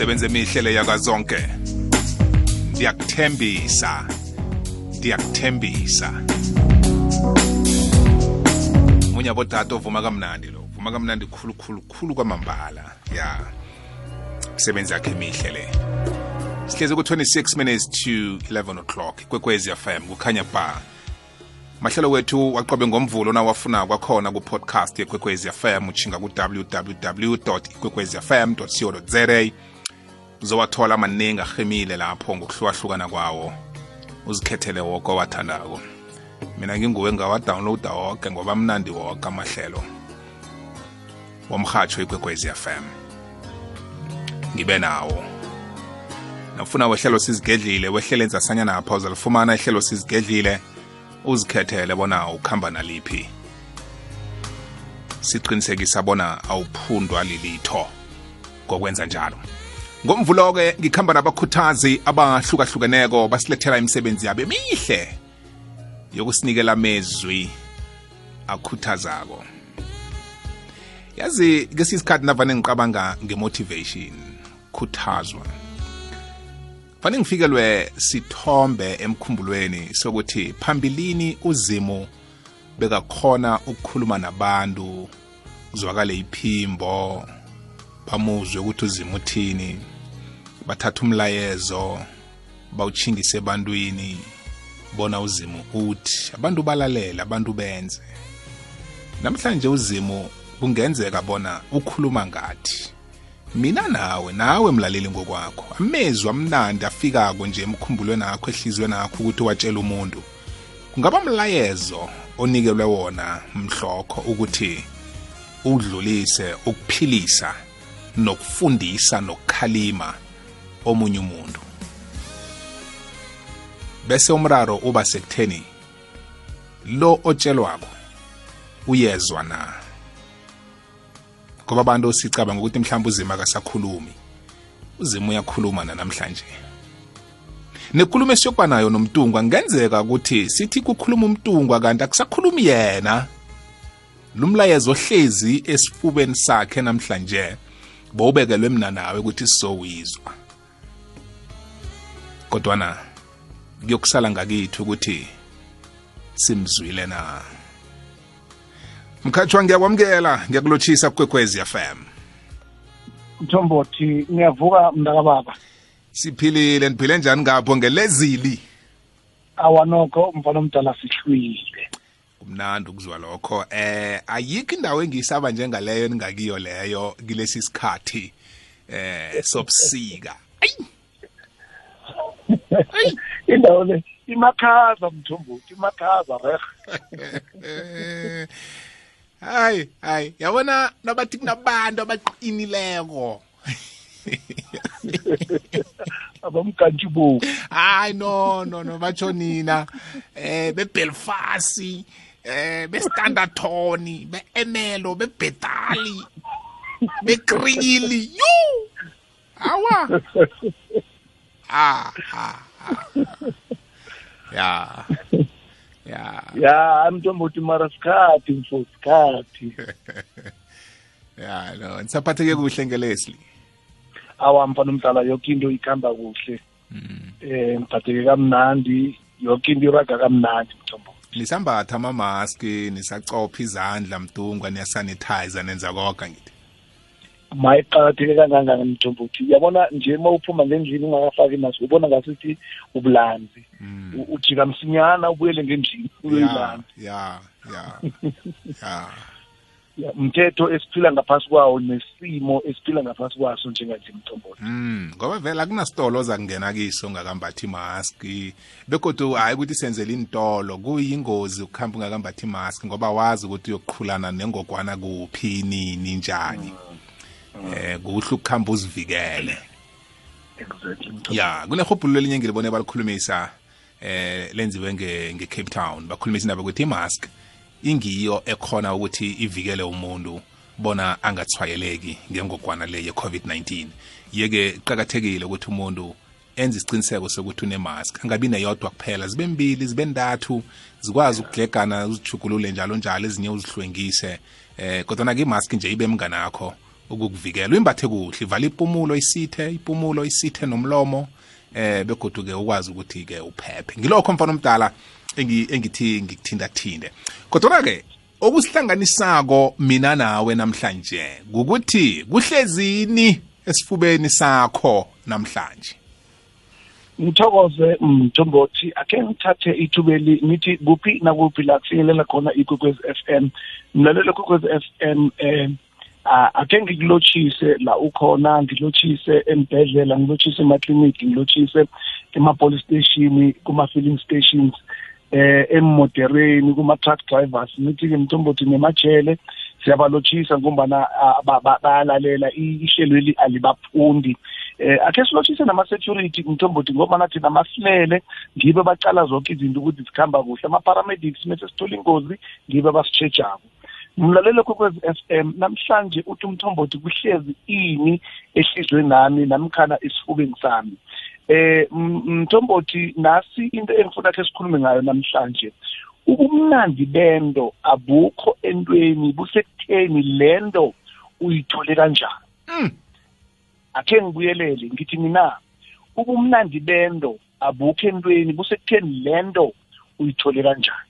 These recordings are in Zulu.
sebenze emihle yakazonke. Ndiyakuthembisa. Ndiyakuthembisa. Munye abodata ovuma kamnandi lo. Uvuma kamnandi khulu khulu khulu kwamambala. Ya. Msebenzi yakhe emihle le. Sihlezi ku-26 minutes to 11 o'clock kwekwezi fm kukhanya ba. Mahlelo wethu waqobe ngomvulo nawafuna kwakhona ku-podcast yekwekwezi fm uchinga ku-www ikwekwezi fm co za uzowathola amaningi ahemile lapho ngokuhlukahlukana kwawo. Uzikhethele woke owathandako. Mina nginguwe ngawadownloada woke ngoba mnandi woke amahlelo. Womhatsho ikwekwezi fm ngibe nawo. Nafuna wehlelo sizigedlile wehlele enzasanyana napha uzalifumana ihlelo sizigedlile uzikhethele bona ukhamba naliphi. Siqinisekisa bona awuphundwa lilitho. Ngokwenza njalo. Ngomvulo-ke ngikhamba nabakhuthazi abahlukahlukeneko basilethela imisebenzi yabo emihle yokusinikela amezwi akhuthazako. Yazi kesi isikhathi navane ngiqabanga ngemotivation khuthazwa. Fane ngifikelwe sithombe emkhumbulweni sokuthi phambilini uzimu bekakhona ukukhuluma nabantu kuzwakale iphimbo. Bamuzwe ukuthi uzima uthini bathatha umlayezo bawuchingise ebantwini bona uzimu uthi. Abantu balalela abantu benze. Namhlanje uzimu kungenzeka bona ukhuluma ngathi mina nawe nawe mlaleli ngokwakho. Amezwi amnandi afikako nje emkhumbulweni akho ehliziyweni akho ukuthi watshela umuntu. Kungaba mlayezo onikelwe wona mhlokho ukuthi udlulise ukuphilisa nokufundisa nokukhalima omunye umuntu. Bese umraro uba sekutheni lo otshelwako uyezwa na? Ngoba abantu sicabanga ukuthi mhlawumbe uzima akasakhulumi uzima uyakhuluma namhlanje? Nekhuluma esiyokuba nayo nomtungwa ngenzeka ukuthi sithi kukhuluma umtungwa kanti akusakhulumi yena. Lumlayezo ohlezi esifubeni sakhe namhlanje bowubekelwe mina nawe ukuthi sizowizwa. Kodwana kuyokusala ngakithi ukuthi simzwile na? Mkhatshwa ngiyakwamukela ngiyakulotshisa kwekwezi FM mthombothi ngiyavuka mntakababa siphilile niphile njani ngapho ngelezili? Awanokho mfana omdala sihlwile. Kumnandi ukuzwa lokho. Eh ayikho indawo engiyisaba njengaleyo ningakiyo leyo kilesi sikhathi eh sobusika. Ayi! Indawo le imakhaza mthombothi imakhaza reh hayi hayi yabona nabathi kunabantu abaqinileko. Abamkantshubo hayi no no no batsho nina. Eh bebelfast. Eh bestandartoni be-enelo bebhetali bekrili yu awa! Ah, ah, ya. Ya. Ya mthombothi mara sikhathi mfo sikhathi. Ya no nisaphatheke kuhle ngelesli. Awa mfana omdala yoke into ikhamba kuhle. Eh ngiphatheke kamnandi yoke into iraga kamnandi. Nisambatha amamaski nisacopha izandla mdungwa niyasanitizer nenza koga ngithi. Mayiqakatheke kangangani mthombothi yabona nje uma uphuma ngendlini ungakafaki naso ubona ngasuthi ubulanzi. U- ujika msinyana ubuyele ngendlini ya uyoyilanzi ya ya ya. Ya, mthetho esiphila ngaphasi kwawo nesimo esiphila ngaphasi kwaso njenganje mthombothi. Mm, ngoba vele akunasitolo oza kungena kiso ungakambathi imaski begodwa hayi ukuthi senzele intolo kuyingozi ukuhamba ungakambathi imaski ngoba wazi ukuthi uyokuqhulana nengogwana kuphi nini njani. Eh kuhle ukuhamba uzivikele. Exactly mthombothi. ya kunehobhululo elinye ngilibone balikhulumisa eh lenziwe nge nge-Cape Town. Bakhulumisa indaba ukuthi imask ingiyo ekhona ukuthi ivikele umuntu bona angathwayeleki ngengogwana le ye-COVID-19 yeke kuqakathekile ukuthi umuntu enze isiqiniseko sokuthi unemask angabi neyodwa kuphela. Zibe mbili zibe ntathu zikwazi ukuglegana uzijugulule njalo njalo ezinye uzihlwengise eh kodwa ke imask nje ibe mnganakho ukukuvikela. Uyimbathe kuhle ivala impumulo isithe impumulo isithe nomlomo eh begodu ke ukwazi ukuthi ke uphephe. Ngilokho mfana omdala engithi ngikuthintathinde kodwa ke okusihlanganisako mina nawe namhlanje ukuthi kuhlezini esifubeni sakho namhlanje? Ngithokoze mthombothi ake ngithathe ithubeli ngithi kuphi nakuphi la kufinyelela khona ikwekwezi FM mlalelo kwekwezi FM eh ake ngikulochise la ukhona ngilotshise embedlela ngilotshise emakliniki ngilotshise ema-police station kuma-filling stations eh emmodereni kuma-truck drivers. Ngithi-ke mthombothi nemajele siyabalotshisa ngombana bayalalela ihlelweli alibaphundi. Eh akhe silotshise nama-security mthombothi ngoba nathi namasilele ngibe bacala zonke izinto ukuthi zikhamba kuhle. Ama-paramedics mese sithola ingozi ngibe basitshejako mlalelo kokwezi FM namhlanje uthi umthombothi kuhlezi ini ehlizwe nami namkhana esifubeni sami eh mthombothi nasi into engifuna ke sikhulume ngayo namhlanje ubumnandi bendo abukho entweni busekutheni lento uyithole kanjani mm. akhe ngibuyelele ngithi mina ubumnandi bendo abukho entweni busekutheni lento uyithole kanjani.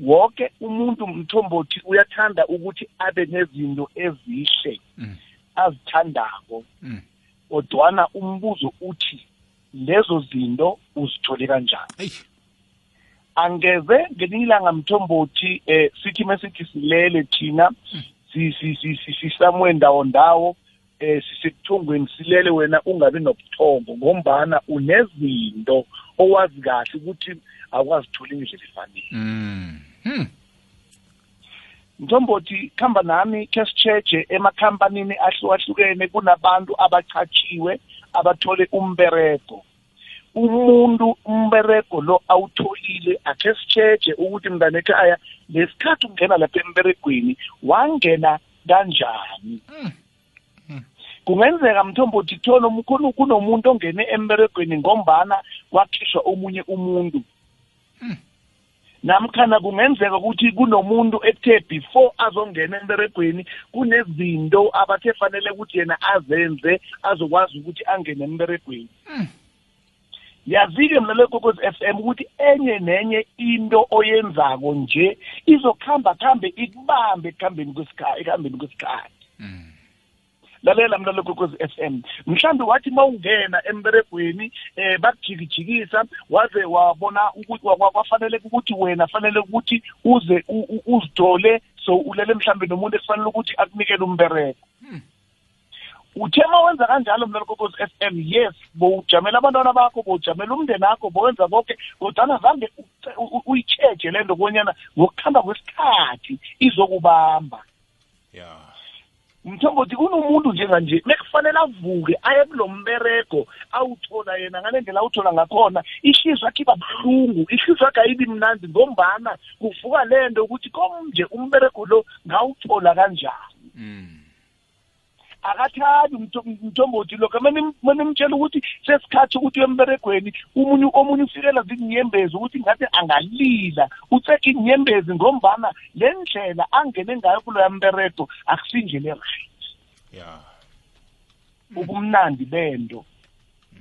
Wonke umuntu mthombothi uyathanda ukuthi abe nezinto ezihle mm. azithandako. Mm. kodwana umbuzo uthi lezo zinto uzithole kanjani? Angeze ngelinye ilanga mthombothi eh sithi mesithi silele thina sisamwe ndawo ndawo eh sisebuthongweni silele wena ungabi nobuthongo ngombana unezinto owazi kahle ukuthi akwazithola indlela efanele. Mm. mthombothi khamba nami ke sitsheje emakhampanini ahlukahlukene kunabantu abachachiwe abathole umberego. Umuntu umberego lo awutholile akhe sitsheje ukuthi mntana ekhaya lesikhathi ungena lapha emberegweni wangena kanjani. Kungenzeka mthombothi thola kunomuntu ongene emberegweni ngombana kwakhishwa omunye umuntu. Namkhana kungenzeka ukuthi kunomuntu ethe before azongena emberegweni kunezinto abathe fanele ukuthi yena azenze azokwazi ukuthi angene emberegweni. Yazi-ke mlalelo kokwezi f m ukuthi enye nenye into oyenzako nje izokuhamba kuhambe ikubambe ekuhambeni kwesikhathi ekuhambeni kwesikhathi. Lalela mlalelo kokwezi f m. Mhlawumbe wathi ma ungena emberegweni eh bakujikijikisa waze wabona ukuthi kwafanele ukuthi wena fanele ukuthi uze uzidole so ulele mhlawumbe nomuntu esifanele ukuthi akunikele umbereko uthe ma wenza kanjalo mna kokozi f m yes bowujamela abantwana bakho bowujamela umndeni akho bowenza konke kodwana zange uyitsheje le nto konyana ngokuhamba kwesikhathi izokubamba. Yeah mthombothi kunomuntu njenganje bekufanele avuke aye kulo mberego awuthola yena ngale ndlela awuthola ngakhona ihliziyo yakhe iba buhlungu ihliziyo yakhe ayibi mnandi ngombana kuvuka le nto ukuthi komnje umberego lo ngawuthola kanjani mm. Akathandi mthombothi lokho mane mtshela ukuthi sesikhathi ukuthi emberegweni umunye omunye ufikela zinyembezi ukuthi ngathi angalila. Utseka inyembezi ngombana le ndlela angene ngayo kuloya mberego akusindlela right. Yeah ubumnandi bento.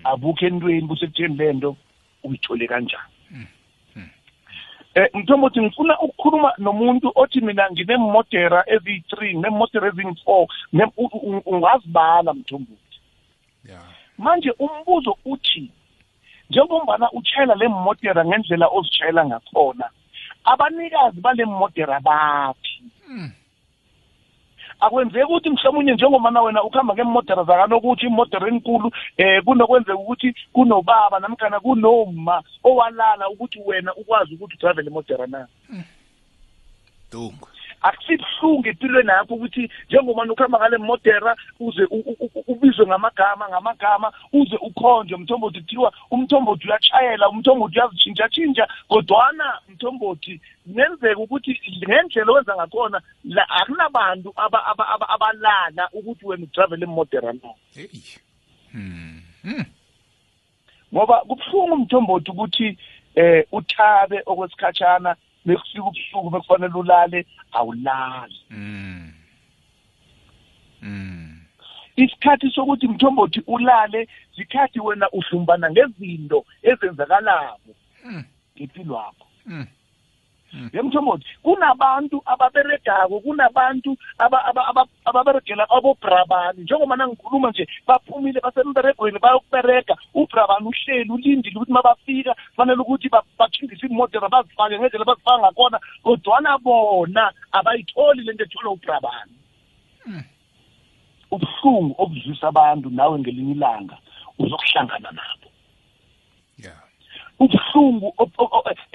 Abukho entweni busekutheni lento uyithole kanjani? Eh mthombothi ngifuna ukukhuluma nomuntu othi mina nginemodera eziyi-three nginemodera eziyi-four ungazibala mthombothi manje umbuzo uthi njengombana utshayela le modera ngendlela ozitshayela ngakhona abanikazi bale modera baphi akwenzeki ukuthi mhlawumunye njengomana wena ukuhamba ngeemodera zakanokuthi imodera enkulu eh kunokwenzeka ukuthi kunobaba namkhana kunoma owalala ukuthi wena ukwazi ukuthi utravel imodera na? Dungu akusibuhlungu empilweni yakho ukuthi njengomana ukuhamba ngale modera uze ubizwe ngamagama ngamagama uze ukhonjwe mthombothi kuthiwa umthombothi uyatshayela umthombothi uyazitshintsha-tshintsha kodwana mthombothi kungenzeka ukuthi ngendlela owenza ngakhona la akunabantu abalala ukuthi wena utravel emodera na hey mm. mm. ngoba kubuhlungu mthombothi ukuthi eh uthabe okwesikhatshana bekufika ubusuku bekufanele ulale awulali. Mm. isikhathi sokuthi mthombothi ulale sikhathi wena uhlumbana ngezinto ezenzakalako. Ngempilo yakho Mm. Yemthombothi kunabantu ababeregako kunabantu aba- aba- aba- ababeregela abobrabani njengoba nangikhuluma nje baphumile basemberegweni bayokuberega ubrabani uhleli ulindile ukuthi mabafika fanele ukuthi ba- bathindise iimodera bazifake ngendlela bazifaka ngakhona kodwana bona abayitholi le nto etholwa ubrabani ubuhlungu obuzwisa abantu nawe ngelinye ilanga uzokuhlangana nabo. yeah ubuhlungu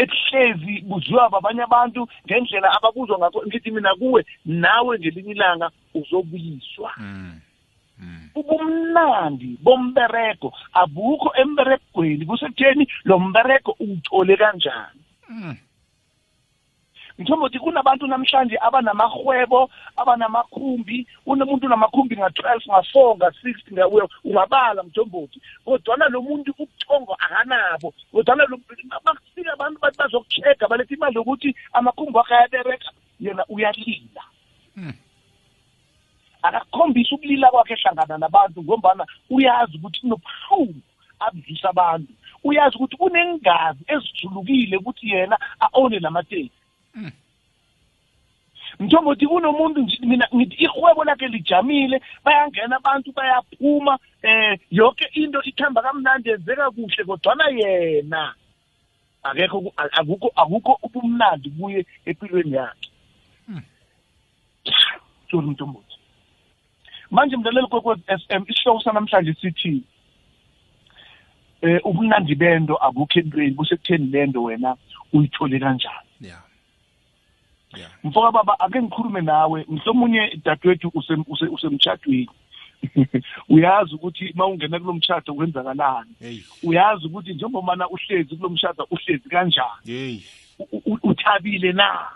ebuhlezi buzwiwa babanye abantu ngendlela ababuzwa ngakho ngithi mina kuwe nawe ngelinye ilanga uzobuyiswa mm. Mm. ubumnandi bomberego abukho emberegweni kusekutheni lo mberego uwuthole kanjani Mm. mthombothi kunabantu namhlanje abanamahwebo abanamakhumbi. Unomuntu unamakhumbi nga-twelve nga-four nga-six nga- ungabala mthombothi. Kodwana lo muntu ubuthongo akanabo. Kodwana bakufika abantu bathi bazokuchecka baletha imali yokuthi amakhumbi wakhe ayabereka yena uyalila. Mm. akakhombisa ukulila kwakhe ehlangana nabantu ngombana uyazi ukuthi kunobuhlungu abudlisa abantu. Uyazi ukuthi unengazi ezijulukile ukuthi yena a-one lamateki Mm. mthombothi kunomuntu mina ngithi ihwebo lakhe lijamile bayangena abantu bayaphuma eh yonke into ikhamba kamnandi yenzeka kuhle kodwana yena akekho akukho akukho ubumnandi kuye empilweni yakhe. Sorry mthombothi. Manje mlaleli kwekwez f m isihloko sanamhlanje sithi eh ubumnandi bento akukho entweni busekutheni lento wena uyithole kanjani? Yeah. Mfoka baba ake ngikhulume nawe usem- use- usemtshadweni. Uyazi ukuthi uma ungena kulo mshado kwenzakalani. Uyazi ukuthi njengomana uhlezi kulo mshado uhlezi kanjani. Uthabile na?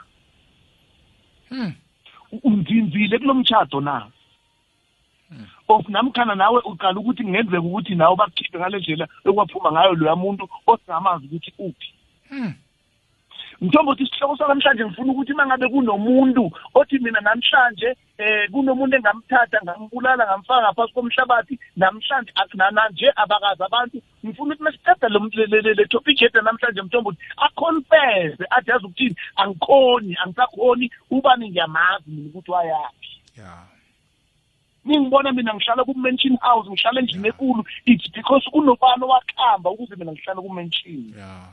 Mm. U- unzinzile kulo mshado na? Of namkhana nawe uqala ukuthi kungenzeka ukuthi nawe bakukhiphe ngale ndlela ekwaphuma ngayo loya muntu osingamazi ukuthi uphi. Mm. mthombothi isihloko sanamhlanje ngifuna ukuthi uma ngabe kunomuntu othi mina namhlanje eh kunomuntu engamthatha ngambulala ngamfaka ngaphansi komhlabathi namhlanje nje abakazi abantu ngifuna ukuthi masiqeda lo le- topic yethu namhlanje mthombothi aconfesse athi yazi ukuthini? Angikhoni angisakhoni ubani ngiyamazi mina ukuthi wayaphi. Yeah ningibona mina ngihlala ku-mansion house ngihlala endlini ekulu it's because kunobani owakhamba ukuze mina ngihlala ku-mansion. Yeah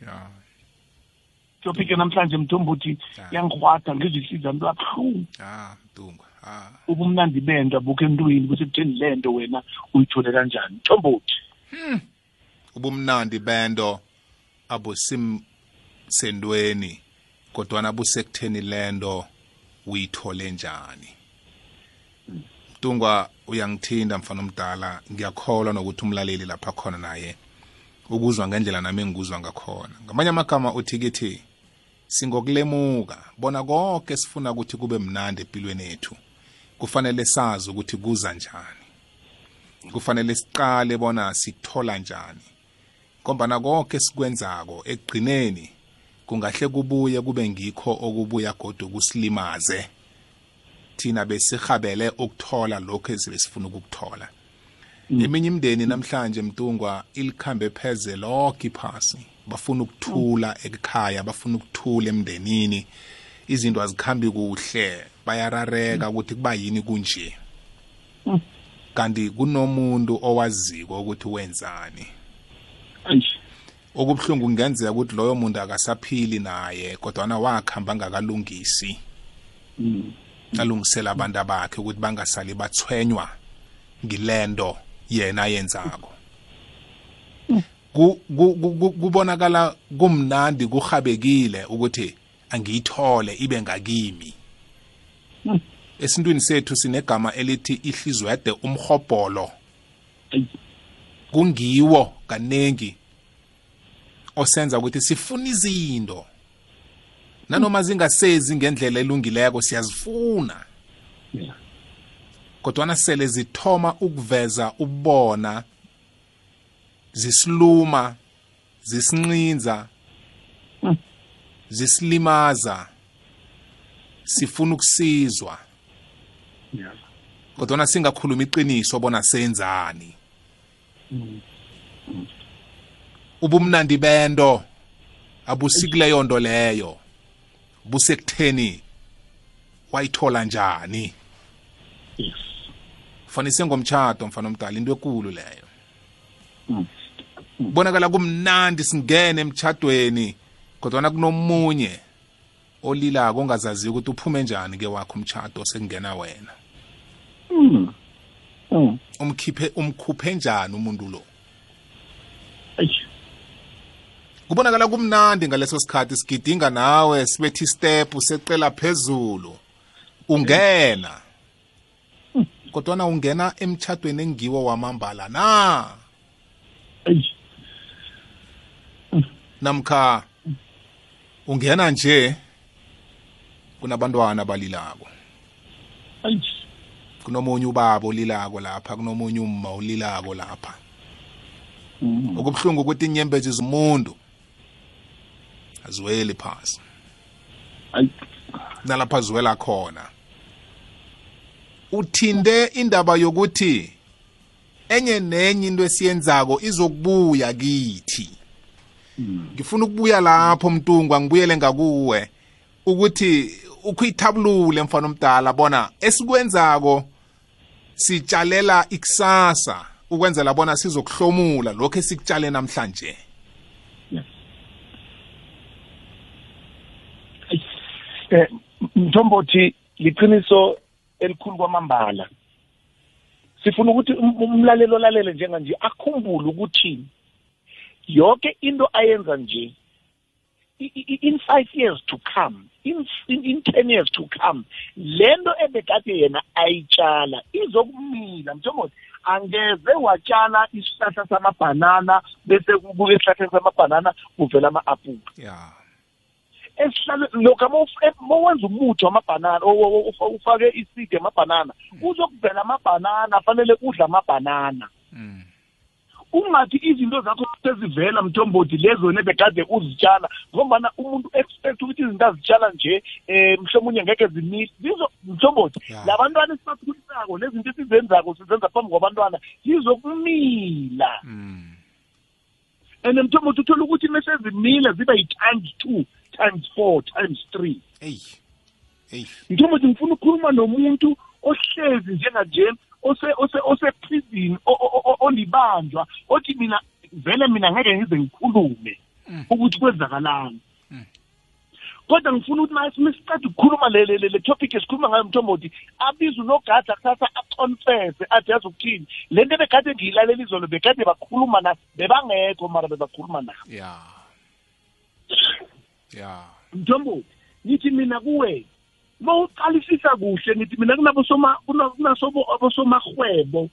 yeah topic namhlanje mthombothi yangihwada ngizihliza into abuhlungu ah mtungwa ah. Ubumnandi bento abukho entweni kusekutheni le nto wena uyithole kanjani? Mthombothi ubumnandi bento abusimsendweni kodwana busekutheni lento uyithole njani? Mtungwa uyangithinda mfana omdala. Ngiyakholwa nokuthi umlaleli lapha khona naye. Ukuzwa ngendlela nami engikuzwa ngakhona. Ngamanye amagama uthi kithi singokulemuka. Bona konke sifuna ukuthi kube mnandi empilweni yethu kufanele sazi ukuthi kuza njani. Kufanele siqale bona sikuthola njani. Ngombana konke sikwenzako ekugcineni kungahle kubuye kube ngikho okubuya godu kusilimaze. Thina besihabele ukuthola lokho ezibe sifuna ukukuthola. Eminye imindeni namhlanje mtungwa ilikhambe pheze lonke iphasi. Bafuna ukuthula ekhaya bafuna ukuthula emndenini izinto azikhambi kuhle bayarareka ukuthi kuba yini kunje. Kanti kunomuntu owaziko ukuthi wenzani? Okubuhlungu kungenzeka ukuthi loyo muntu akasaphili naye kodwana wakhamba ngakalungisi Mm. alungisela abantu abakhe ukuthi bangasali bathwenywa ngilento yena yenzako kubonakala kumnandi kuhabekile ukuthi angiyithole ibe ngakimi. Esintwini sethu sinegama elithi ihlizwede umhobholo kungiwo kanengi osenza ukuthi sifuna izinto. Nanoma zingasezi ngendlela elungileko siyazifuna. Kodwana sele zithoma ukuveza ubona zisiluma zisinqinza Mm. zisilimaza sifuna ukusizwa. Kodwa singakhuluma iqiniso bona senzani. Ubumnandi bento abusikuleyo nto leyo. Busekutheni wayithola njani? Fanise ngomtshado mfana omdala into ekulu leyo. Mm. Bonakala kumnandi singene emtshadweni kodwana kunomunye olilako ongazaziyo ukuthi uphume njani ke wakho umtshado sekungena wena. Mm mm umkhiphe umkhuphe njani umuntu lo? Kubonakala kumnandi ngaleso sikhathi sigidinga nawe sibethi step seqela phezulu. Ungena. Kodwana ungena emtshadweni engiwo wamambala na? Namkha ungena nje kunabantwana balilako kunomunye ubaba olilako lapha kunomunye umma olilako lapha. Mm. Okubuhlungu ukuthi inyembezi zomuntu aziweli phasi. Nalapha ziwela khona. Uthinde indaba yokuthi enye nenye into esiyenzako izokubuya kithi. Ngifuna ukubuya lapho mntungwa ngibuyele ngakuwe ukuthi ukhuyithabulule mfana omdala bona esikwenzako sitshalela ikusasa ukwenzela bona sizokuhlomula lokho esikutshale namhlanje. Eh mthombothi liqiniso elikhulu kwamambala. Sifuna ukuthi um- umlalelo olalele njenganje akhumbule ukuthi yonke into ayenza nje i- i- in five years to come in, in, in ten years to come lento ebekade yena ayitshala izokumila. Mthombothi angeze watshala isihlahla samabhanana bese kubuke esihlahleni samabhanana kuvela ama-apula. Ya. Esihlale lokho mawenza umuthi wamabhanana o- o- o- ufake isidi yamabhanana uzokuvela amabhanana fanele udla amabhanana. Mm. Ungathi izinto zakho sezivela mthombothi lezo nebekade uzitshala ngombana umuntu expect ukuthi izinto azitshala nje um mhlawumunye ngeke zimile zizo mthombothi Ya. labantwana esibakhulisako lezinto esizenzako sizenza phambi kwabantwana zizokumila Mm. and mthombothi uthola ukuthi mesezimile ziba yi-times two times four times three eyi eyi mthombothi ngifuna ukukhuluma nomuntu ohlezi njenganje ose- ose- oseprison o- o- o- olibanjwa othi mina vele mina ngeke ngize ngikhulume ukuthi kwenzakalani. Kodwa ngifuna ukuthi mase mesiceda ukukhuluma le le- topic esikhuluma ngayo mthombothi abize unogada kusasa aconfesse athi yazi ukuthini? Le nto ebekade ngiyilalela izolo bekade bakhuluma na bebangekho mara bebakhuluma na? Ya. Ya. Mthombothi ngithi mina kuwe uma uqalisisa kuhle ngithi mina kunabosoma kuna- kunasobo abosomahwebo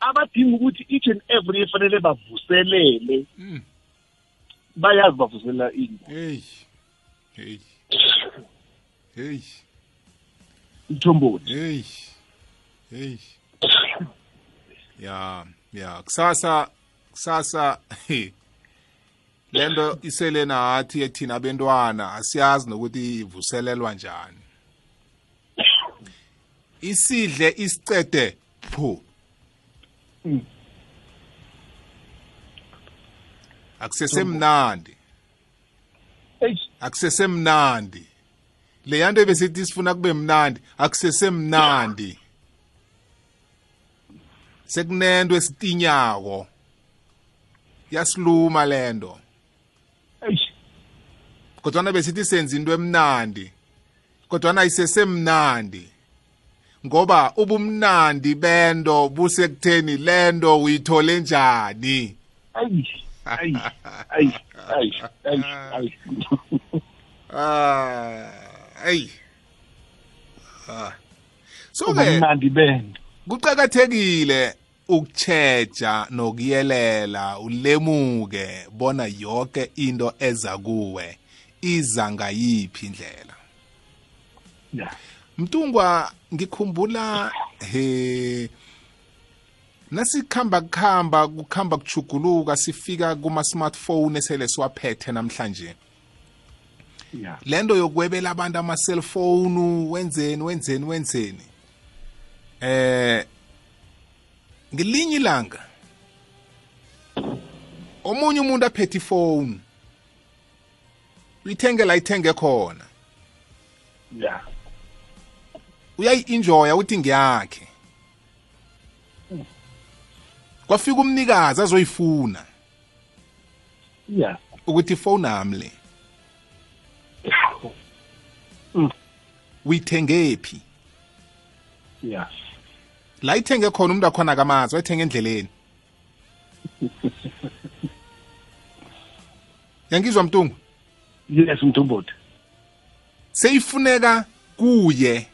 abadinga ukuthi each and every efanele bavuselele. Mm. bayazi bavuselela ini eyi eyi eyi mthombothi. Eyi eyi ya ya kusasa kusasa lento isele nathi ethina abentwana asiyazi nokuthi ivuselelwa njani. Isidle isicede Mm. akusesemnandi. Akusesemnandi. Leya nto besithi sifuna kube mnandi akusesemnandi. Sekunento esitinyako. Yasiluma lento kodwana besithi senza into emnandi kodwana ayisesemnandi. Ngoba ubumnandi bento busekutheni lento uyithole njani? Eish eish eish eish eish ah hey ah. So ke ubumnandi bento. kuqakathekile ukutsheja nokuyelela ulemuke bona yonke into eza kuwe iza ngayiphi indlela. Ya. Mntungwa ngikhumbula he nasikhamba kukhamba kukhamba kuchuguluka sifika kuma smartphone esele siwaphethe namhlanje. Ya lento yokwebela abantu ama cellphone wenzeni wenzeni wenzeni. Eh ngelinye ilanga omunye umuntu aphethe ifoni uyithenge la ithenge khona. Ya uyayi-enjoya uthi ngiyakhe kwafika umnikazi azoyifuna. Ya ukuthi ifoni ami le. Mm. uyithengephi ya la ithenge khona umuntu akhona kamazi wayithenga endleleni. Yangizwa mtungu yes mthombothi seyifuneka kuye.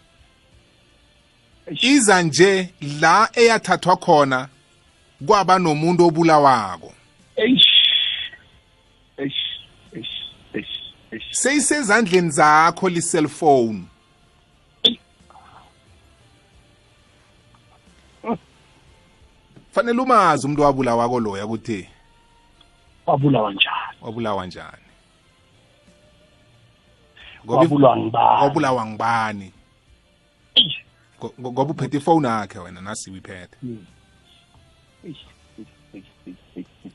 Iza nje la eyathathwa khona kwaba nomuntu obulawako. Seyisezandleni zakho li-cellphone. Fanele umazi umuntu wabulawako loya ukuthi wabulawa njani? Wabulawa njani? Wabulawa ngibani? wabulawa ngibani? Ngoba uphethe ifoni yakhe wena nasi uyiphethe. Eish.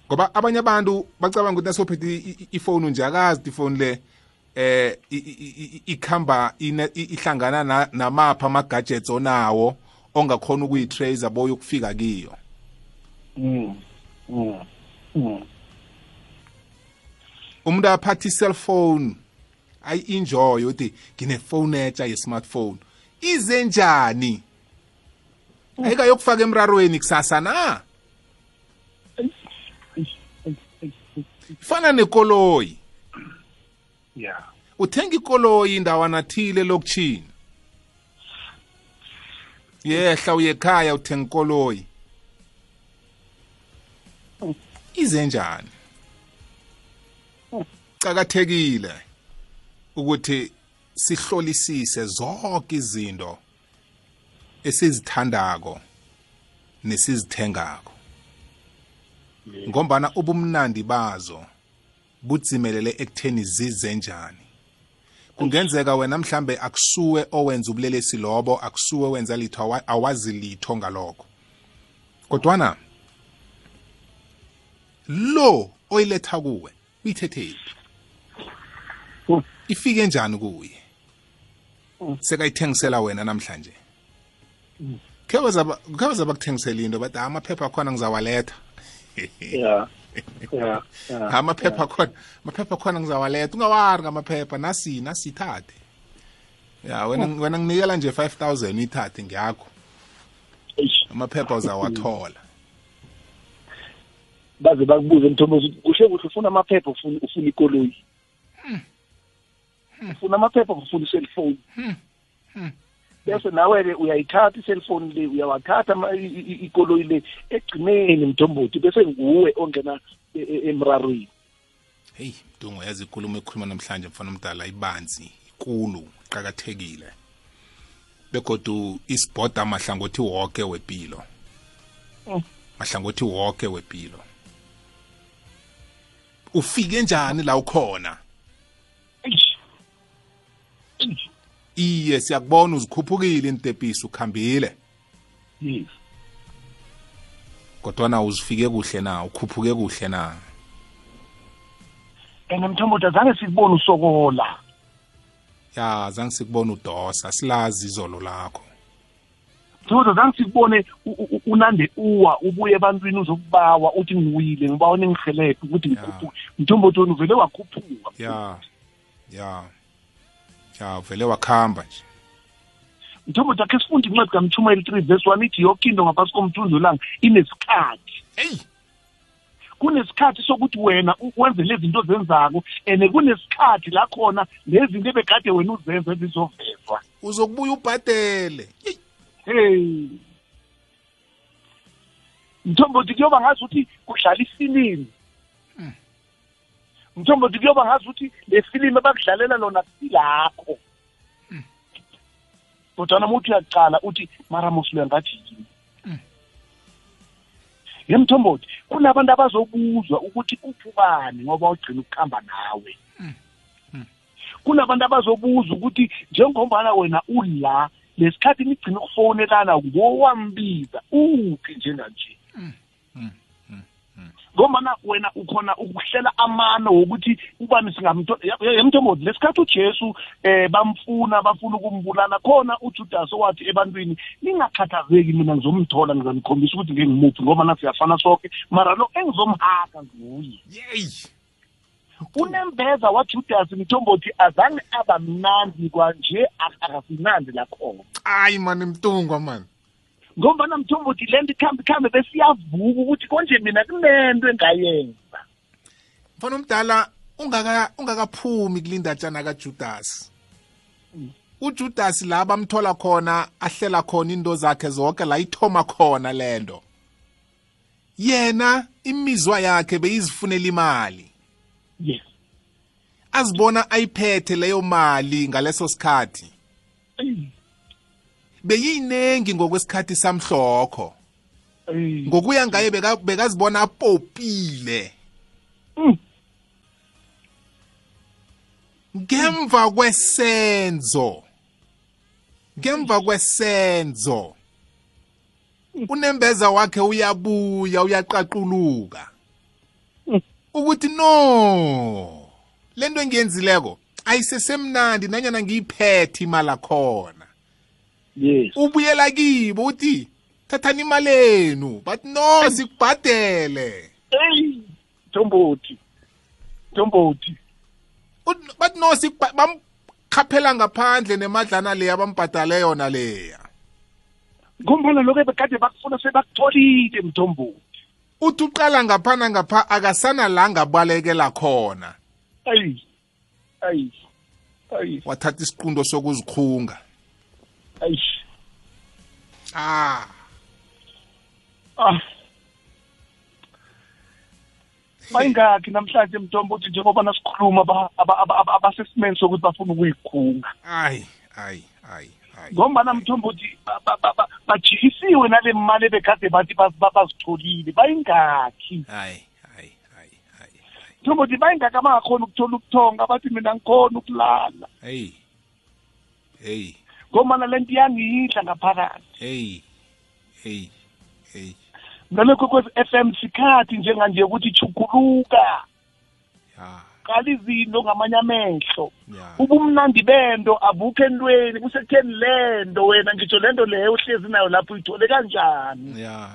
ngoba abanye abantu bacabanga ukuthi nasophethe ifoni nje akazi ifoni le eh ikhamba ihlangana na- namapha ama-gadgets onawo ongakhona ukuyitracer boye ukufika kiyo. Mm, mm, mm. umuntu aphatha i-cellphone ayi-enjoy ukuthi nginefone etsha ye-smartphone. Ize njani? Ayikayokufaka emrarweni kusasa na? Eish, eish, eish, eish, eish. ifana nekoloyi. Ya. Uthenga ikoloyi indawana thile lokutshini yehla uye ekhaya uthenga ikoloyi. Ize njani? Cakathekile ukuthi sihlolisise zonke izinto esizithandako nesizithengako. Ngombana ubumnandi bazo budzimelele ekutheni zize njani. Kungenzeka wena mhlambe akusuwe owenza ubulelesi lobo akusuwe wenza litho awa- awazi litho ngalokho. Kodwana lo oyiletha kuwe uyithethephi ifike njani kuye? Sekayithengisela wena namhlanje. Kheweza bakuthengisela into bathi "Ah, amaphepha akhona ngizawaletha. Ya amaphepha akhona amaphepha akhona ngizawaletha. Ungawari ngamaphepha nasi nasi ithathe. Ya wena wena nginikela nje 5000 uyithathe ngiyakho amaphepha uzawathola. Baze bakubuze mthombozi kuhle kuhle ufuna amaphepha ufuna ufuna ikoloyi ufuna amaphepha ufuna iselfoni bese nawe-ke uyayithatha iselfoni le uyawathatha ikoloyi le egcineni mthombothi bese nguwe ongena e- e- emrarweni. Heyi mdungu yazi ikulumo ekhuluma namhlanje mfana omdala ibanzi ikulu iqakathekile. Begodu isibhoda mahlangothi woke wepilo. Mahlangothi woke wepilo. Ufike njani la ukhona. Iye siyakubona uzikhuphukile intepisi ukhambile. Yes. Kodwana uzifike kuhle na? Ukhuphuke kuhle na? And mthombothi azange sikubone usokola. Ya zange sikubona udosa. Silazi izolo lakho. Mthombothi azange sikubone unande uwa ubuye ebantwini uzokubawa uthi ngiwile ngibawa ningihelebhe ukuthi ngikhuphuke. Mthombothi wena uvele wakhuphuka. Ya. Ya. Ya vele wakhamba nje. Mthombothi akhe sifunde incwadi kamtshumayeli three verse one ithi yoke into ngaphasi komthunzi welanga inesikhathi. Eyi kunesikhathi sokuthi wena u- wenze lezi zinto zenzako and kunesikhathi la khona lezi zinto ebekade wena uzenza zizovezwa uzokubuya ubhadele. Yeyi. hey! Mthombothi kuyoba ngazi ukuthi kudlala ifilimu mthombothi kuyoba ngazi ukuthi le filimu abakudlalela lona silakho. Kodwana uma uthi uyaqala uthi maramos loya ngathi yini? Ye mthombothi kunabantu abazobuzwa ukuthi uphubani ngoba ugcina ukuhamba nawe. Kunabantu abazobuzwa ukuthi njengombana wena ula lesikhathi nigcina ukufonelana ngowambiza uphi njenganje? Ngombana wena ukhona ukuhlela amano wokuthi ubani singamthombothi lesikhathi ujesu um bamfuna bafuna ukumbulala khona ujudas owathi ebantwini ningakhathazeki mina ngizomthola ngizamkhombisa ukuthi ngengimuphi ngobana siyafana sonke mara lo engizomhaka nguye. Yeyi unembeza wajudas mthombothi azange aba mnandi kwanje akasimnandi lakhona. Hayi mani mtungwa mani ngombana mthombothi le nto ikhambe ikhambe besiyavuka ukuthi konje mina kunento engayenza. Mfana omdala ungaka ungakaphumi kulindatshana kaJudas uJudas la bamthola khona ahlela khona into zakhe zonke la ithoma khona lento yena imizwa yakhe beyizifunela imali. Yes. Azibona ayiphethe leyo mali ngaleso sikhathi. Eyi, beyinengi ngokwesikhathi samhlokho. Ngokuya ngaye beka- bekazibona apopile Mm. ngemva kwesenzo ngemva kwesenzo unembeza wakhe uyabuya uyaqaquluka. Ukuthi no lento engiyenzileko ayisesemnandi nanyana ngiyiphethe imali akhona yes. Ubuyela kibo uthi thathani imali enu but no sikubhadele. Eyi mthombothi mthombothi Ut- bathi no bamkhaphela ngaphandle nemadlana leya bambhadale yona leya. Ngombana lokho ebekade bakufuna sebakutholile mthombothi uthi uqala ngapha nangapha akasana la ngabalekela khona. Ayi ayi ayi. Wathatha isiqundo sokuzikhunga. Ayi ah. Ah. Bayingakhi namhlanje mthombothi njengoba nasikhuluma aba- aba- aba- aba- abasesimeni sokuthi bafuna ukuyikhunga. Ayi ayi ayi ayi. Ngombana ba- ba- bajikisiwe nale mali ebekade bathi baz- ba- bazitholile. Bayingakhi. Ayi ayi ayi ayi mthombothi bayingakhi abangakhoni ukuthola ubuthonga bathi mina ngikhona ukulala. Hey. Hey. Ngombana le nto iyangiyidla ngaphakathi. Hey hey hey. Nalokho kwezi F M sikhathi njenganje ukuthi chukuluka ya. Qala izinto ngamanye amehlo. Ya. Ubumnandi bento abukho entweni kusekutheni lento wena ngitsho lento leyo uhlezi nayo lapho uyithole kanjani? Ya.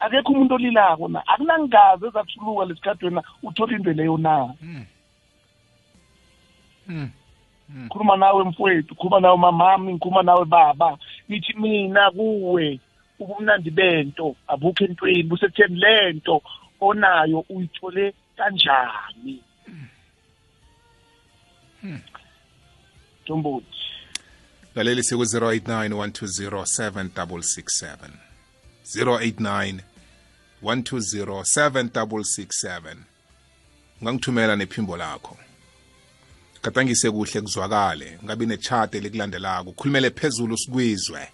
Akekho umuntu olilako na? Akunangazi ezathuluka lesikhathi wena uthola into leyo na? Hmm. Khuluma nawe mfowethu khuluma nawe mamami ngikhuluma nawe baba. Ngithi mina kuwe ubumnandi bento abukho entweni busekutheni lento onayo uyithole kanjani? Ntombothi. Laleli siku 089 089 1207667 ungangithumela nephimbo lakho. Gadangise kuhle kuzwakale ngabi nechate likulandelako ukhulumele phezulu sikwizwe.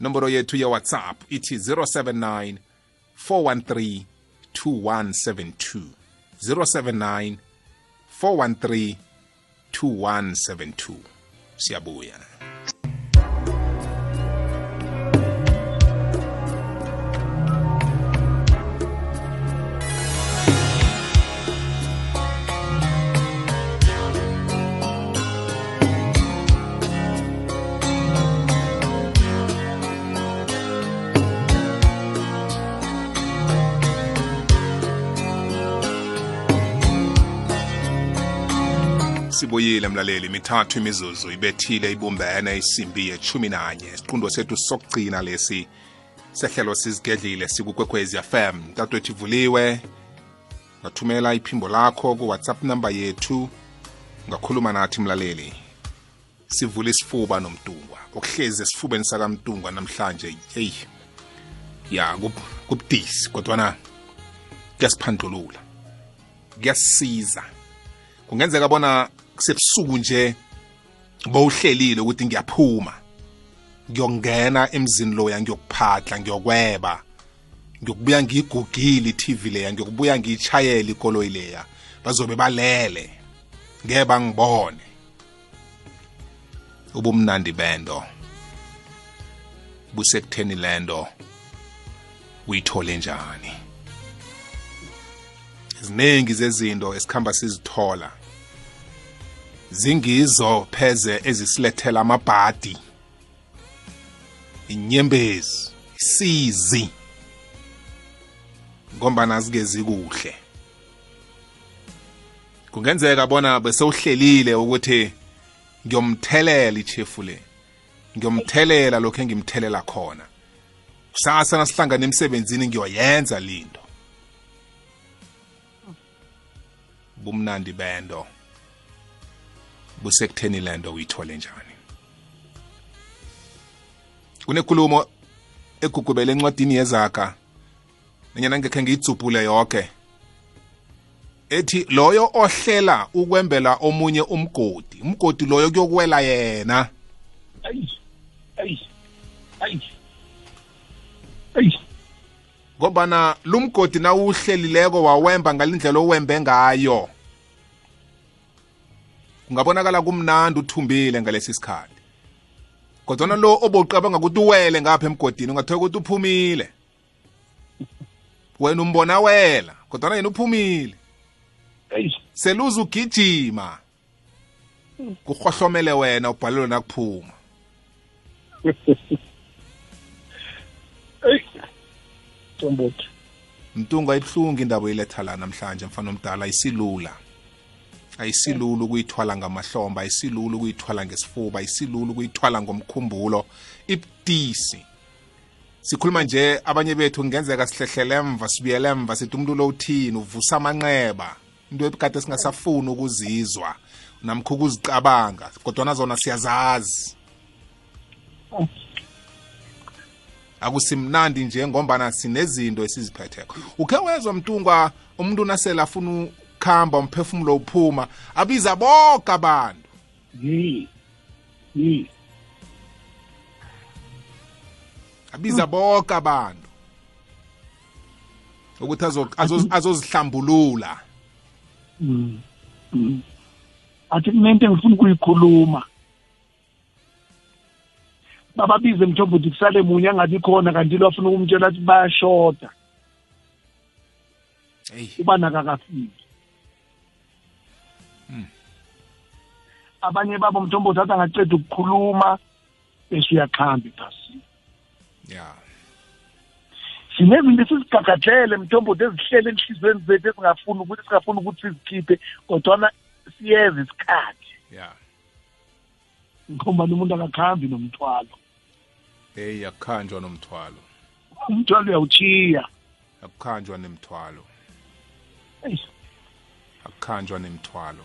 Inomboro yethu ye-whatsapp ithi 079 413 2172 079 413 2172 siyabuya. Sibuyile mlaleli. Mithathu imizuzu ibethile ibumbene isimbi yechumi nanye isiqundo sethu sokugcina lesi sehlelo sizigedlile sikukwekhwezi fm tatwethu ivuliwe ngathumela iphimbo lakho ku-whatsapp number yethu. Ngakhuluma nathi mlaleli sivule isifuba nomtungwa okuhlezi esifubeni sakamtungwa namhlanje yeyi ya kub- kubudisi kodwana kuyasiphandlulula kuyasisiza kungenzeka bona kusebusuku nje bowuhlelile ukuthi ngiyaphuma ngiyongena emzini loya ngiyokuphahla ngiyokweba ngiyokubuya ngiyigugile i-tv leya ngiyokubuya ngiyitshayela ikoloyi leya bazobe balele. Ngeke bangibone. Ubumnandi bento. Busekutheni lento uyithole njani? Ziningi zezinto esikhamba sizithola. Zingizo pheze ezisilethela amabhadi. Inyembezi isizi. Ngombana zigezi kuhle. Kungenzeka bona besewuhlelile ukuthi ngiyomthelela ichefu le. Ngiyomthelela lokho engimthelela khona. Kusasa nasihlangana emsebenzini ngiyoyenza linto bumnandi bento. Busekutheni lento uyithole njani? Kunenkulumo egugubele encwadini yezaga nenyana ngekhe ngiyitsubhule yonke. Ethi loyo ohlela ukwembela omunye umgodi. Umgodi loyo kuyokuwela yena. Ayi ayi ayi ayi. Ngombana lumgodi nawuhlelileko wawemba ngalindlela owembe ngayo. Kungabonakala kumnandi uthumbile ngalesi sikhathi kodwana lo oboqabanga ukuthi uwele ngapha emgodini ungathola ukuthi uphumile. Wena umbona wela kodwana yena uphumile. Seluze ugijima. Kuhlohlomele wena ubhalelwe nakuphuma. Mntungu ayibuhlungu indaba oyiletha la namhlanje mfana omdala ayisilula ayisilula ukuyithwala ngamahlomba ayisilula ukuyithwala ngesifuba ayisilula ukuyithwala ngomkhumbulo ibudisi. Sikhuluma nje abanye bethu kungenzeka sihlehlele emva sibuyele emva sithi umuntu lo uthini uvusa amanxeba into ebikade singasafuni ukuzizwa namkho ukuzicabanga kodwana zona siyazazi. Akusimnandi nje ngombana sinezinto esiziphetheko. Ukhe wezwa mntungwa umuntu nasele afuna ukukhamba umphefumulo uphuma abiza boke abantu. Yi yi. Abiza boke abantu. Ukuthi azo- azo- azozihlambulula. Mm. Mm. athi kunento engifuna ukuyikhuluma. Bababize mthombo ukuthi kusale munye angabi khona kanti lo afuna ukumtshela ukuthi bayashoda. Eyi. Uba abanye babo mthombo thatha angaceda ukukhuluma bese uyakhamba ebhasini ya. Sinezinto esizigagadlele mthombothi ezihlele enhliziyweni zethu ezingafuni ukuthi singafuni ukuthi sizikhiphe kodwana siyeza isikhathi. Ya. Ngombani umuntu akakhambi nomthwalo. Eyi akukhanjwa nomthwalo. Umthwalo uyawuchiya akukhanjwa nemthwalo. Akukhanjwa nemthwalo.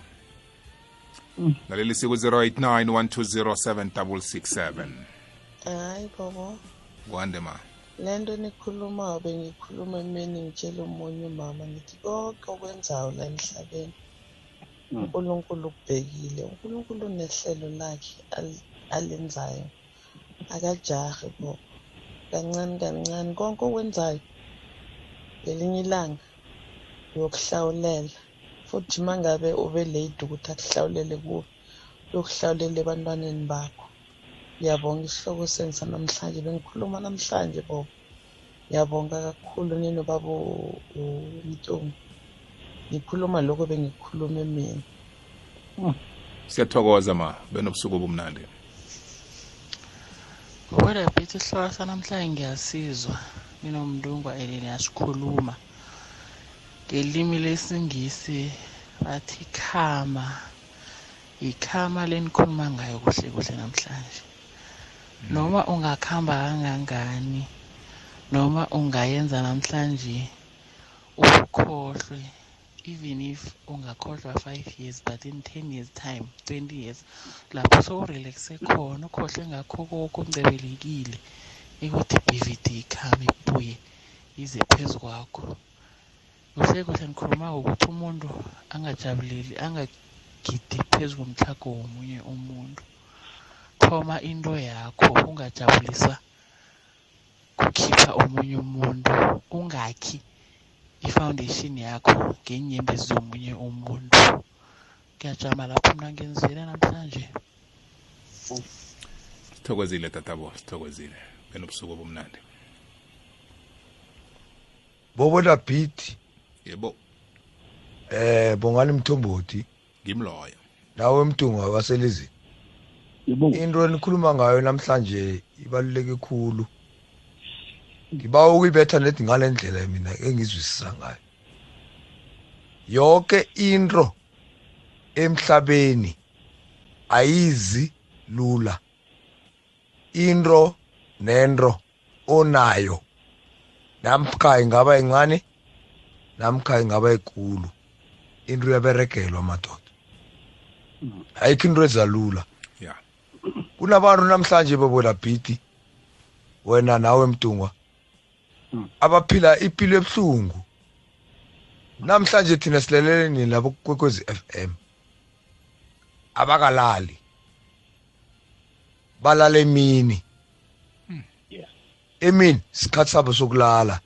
Mm. ngaleli siku 089 1207667 hayi bobo kwande ma. Le nto nikhulumayo bengikhuluma emini ngitshela omunye umama ngithi konke okwenzayo la emhlabeni Mm. unkulunkulu ukubhekile unkulunkulu unehlelo lakhe al- alenzayo. Akajahe bobo kancane kancane. Konke okwenzayo ngelinye ilanga uyokuhlawulela futhi uma ngabe ube late ukuthi akuhlawulele kuwe uyokuhlawulela ebantwaneni bakho. Ngiyabonga isihloko senu sanamhlanje bengikhuluma namhlanje bobo. Ngiyabonga kakhulu nini baba umntungu ngikhuluma lokho bengikhuluma emini siyathokoza ma benobusuku obumnandi. Kodwa phethe isihloko sanamhlanje ngiyasizwa. Nginomndungwa elini yasikhuluma ngelimi lesingisi bathi khama. Ikhama lenikhuluma ngayo kuhle kuhle namhlanje. Noma ungakhamba kangangani noma ungayenza namhlanje ukhohlwe even if ungakhohlwa 5 years but in 10 years time 20 years lapho sowurelaxe khona ukhohlwe ngakho konke umcebelekile ikuthi i-bvd ikhame ibuye ize phezu kwakho. Kuhle ngikhuluma ukuthi umuntu angajabuleli angagidi phezu komtlhago womunye umuntu. Thoma into yakho ungajabulisa kukhipha omunye umuntu ungakhi i-foundation yakho ngeenyembezi zomunye umuntu. Ngiyajama lapho mna ngenzile namhlanje. Sithokozile tatabo sithokozile. Benobusuku obumnandi. Bobona beat. Yebo. Eh bongani mthombothi? Ngimloyo nawe mtungu wabaselizini. Yebo. Into enikhuluma ngayo namhlanje ibaluleke kakhulu ngibawa ukuyibetha nedi ngale ndlela mina engizwisisa ngayo. Yonke into emhlabeni ayizi lula. Into nento onayo. Namkha ingaba incane namkha ingaba ikulu into uyaberegelwa madoda. Ayikho into ezalula kunabantu namhlanje bebola bhidi wena nawe mtungwa abaphila impilo ebuhlungu. Namhlanje thina silelele nini labo kwekwezi FM abakalali. Balala emini. Yeah. emini sikhathi sabo sokulala.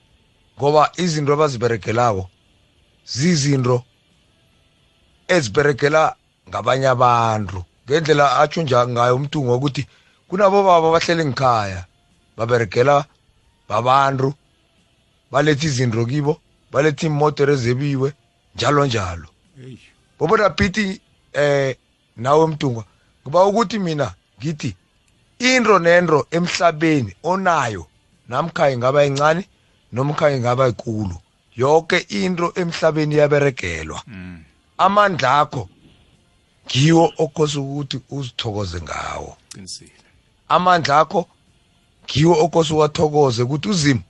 Ngoba izinto abaziberegelako zizinto eziberegela ngabanye abantu. Ngendlela atsho nja ngayo umntungu ukuthi kunabo baba bahlele ngikhaya baberegela babantu baletha izinto kibo baletha iimodere zebiwe njalo njalo. Bobona bithi eh nawe mtungwa ngiba ukuthi mina ngithi into nento emhlabeni onayo namkha ingaba incane nomkha ingaba ikulu yonke into emhlabeni iyaberegelwa mm amandla akho ngiwo okhosa ukuthi uzithokoze ngawo. Qinisile. Amandla akho ngiwo okhosa uwathokoze ukuthi uzima.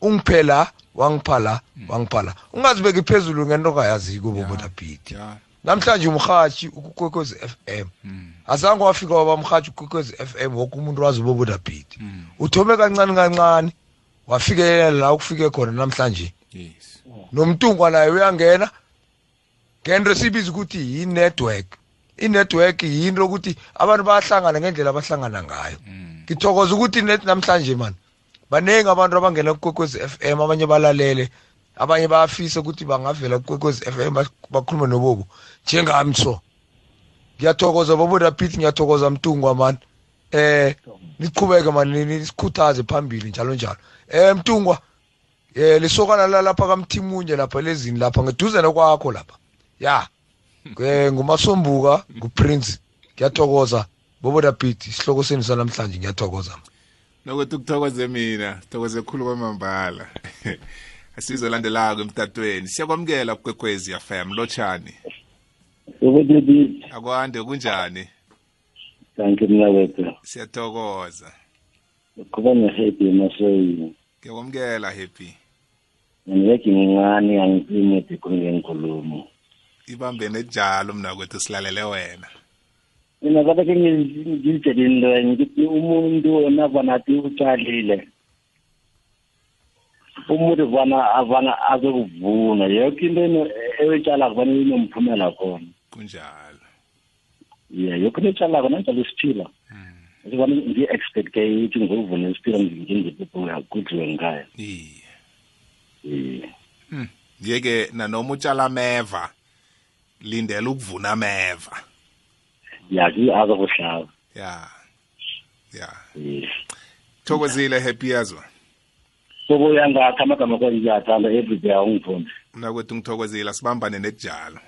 Ungiphe la wangipha la wangipha la ungazibeki phezulu ngento ongayaziko bobona bhidi ya. Namhlanje umrhatshi ukukwekwezi FM mm azange wafika wabamrhatshi ukukwekwezi FM woke umuntu wazi ubobona bhidi mm uthome kancane kancane wafikelela la ukufike khona namhlanje. Yes. Nomntungwa naye uyangena ngento esibiza ukuthi yi-network i-network yinto ukuthi abantu bayahlangana ngendlela abahlangana ngayo. Mm. Ngithokoza ukuthi net namhlanje mani baningi abantu abangena kukwekwezi FM abanye balalele abanye bayafisa ukuthi bangavela kukwekwezi FM bas- bakhulume nobobo njengami so ngiyathokoza bobo rapit ngiyathokoza mtungwa mani eh niqhubeke mani nisikhuthaze phambili njalo njalo. Eh mtungwa eh lisokana lalapha kamthimunye lapha lezini lapha ngeduzane kwakho lapha. Ya eh ngumasombuka nguprince. Ngiyathokoza bobo rapit isihloko senu sanamhlanje ngiyathokoza. Nokuthi ukuthokoze mina sithokoze khulu kwamambala. Asizolandelako emtatweni. Siyakwamukela kukwekwezi fm lotshani. Akwande kunjani? Kanti mnawethu siyathokoza. Kuba ne-happy emasoyini ngiyakwamukela happy. Ngiyeki ngincane angicimede kungenkulumo ibambene njalo mna kwethu silalele wena. Mina kade ke ngizitshele into enye ukuthi umuntu onavanathi utshalile umuntu vana avana azokuvuna. Yoke into eno- eyitshalako vana inomphumela khona. Kunjalo. Ye yoke into etshalako nanjalo isiphila vana ngi-expect-ke ukuthi ngizokuvuna isiphila ngingipupukudliwe ngikaya iye. Ye yeke nanoma utshala ameva lindela ukuvuna ameva. Yaki azokuhlaba. Ya. Ya. Thokozile happy yazwa sokuya ngakho amagama kwayo ngiyathanda everyday awungifunda mna kwethu ngithokozile asibambane netjalo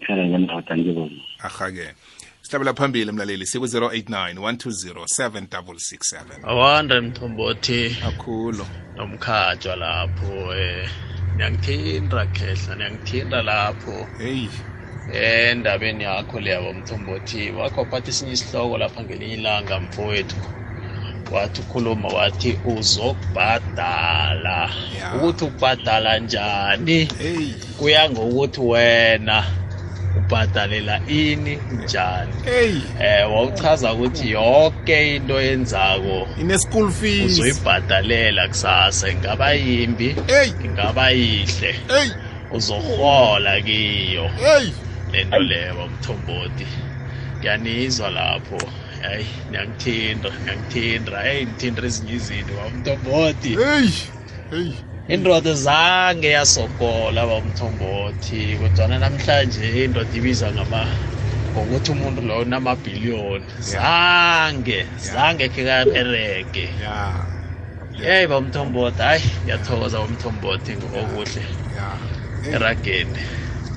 hlala ngendoda ngibona ahake sihlabela phambili mlaleli siku-089 120 7667 awanda mthombothi. Akhulu nomkhatshwa lapho eh niyangithinda khehla niyangithinda lapho. Heyi endabeni yakho leyabo mthombothi wakho phathi esinye isihloko lapha ngelinye ilanga mfowethu. Wathi ukhuluma wathi uzokubhadala. Ya. ukuthi ukubhadala njani? Heyi kuya ngokuthi wena. Ubhadalela ini njani? Eh wawuchaza ukuthi yonke into yenzako ine-school fees. Uzoyibhadalela kusasa ingaba yimbi? Ingaba yihle? Uzohola kiyo. Lento leyo bamthombothi ngiyanizwa lapho. Hayi niyangithinda niyangithinda hey ngithinda ezinye izinto bamthombothi heyi heyi indoda zange yasokola bamthombothi kodwana namhlanje indoda ibiza ngama ngokuthi umuntu loyo unamabhiliyoni. Zange zange khe kaberege. Ya. Yeyi bamthombothi hayi ngiyathokoza bamthombothi ngokuhle. Erageni.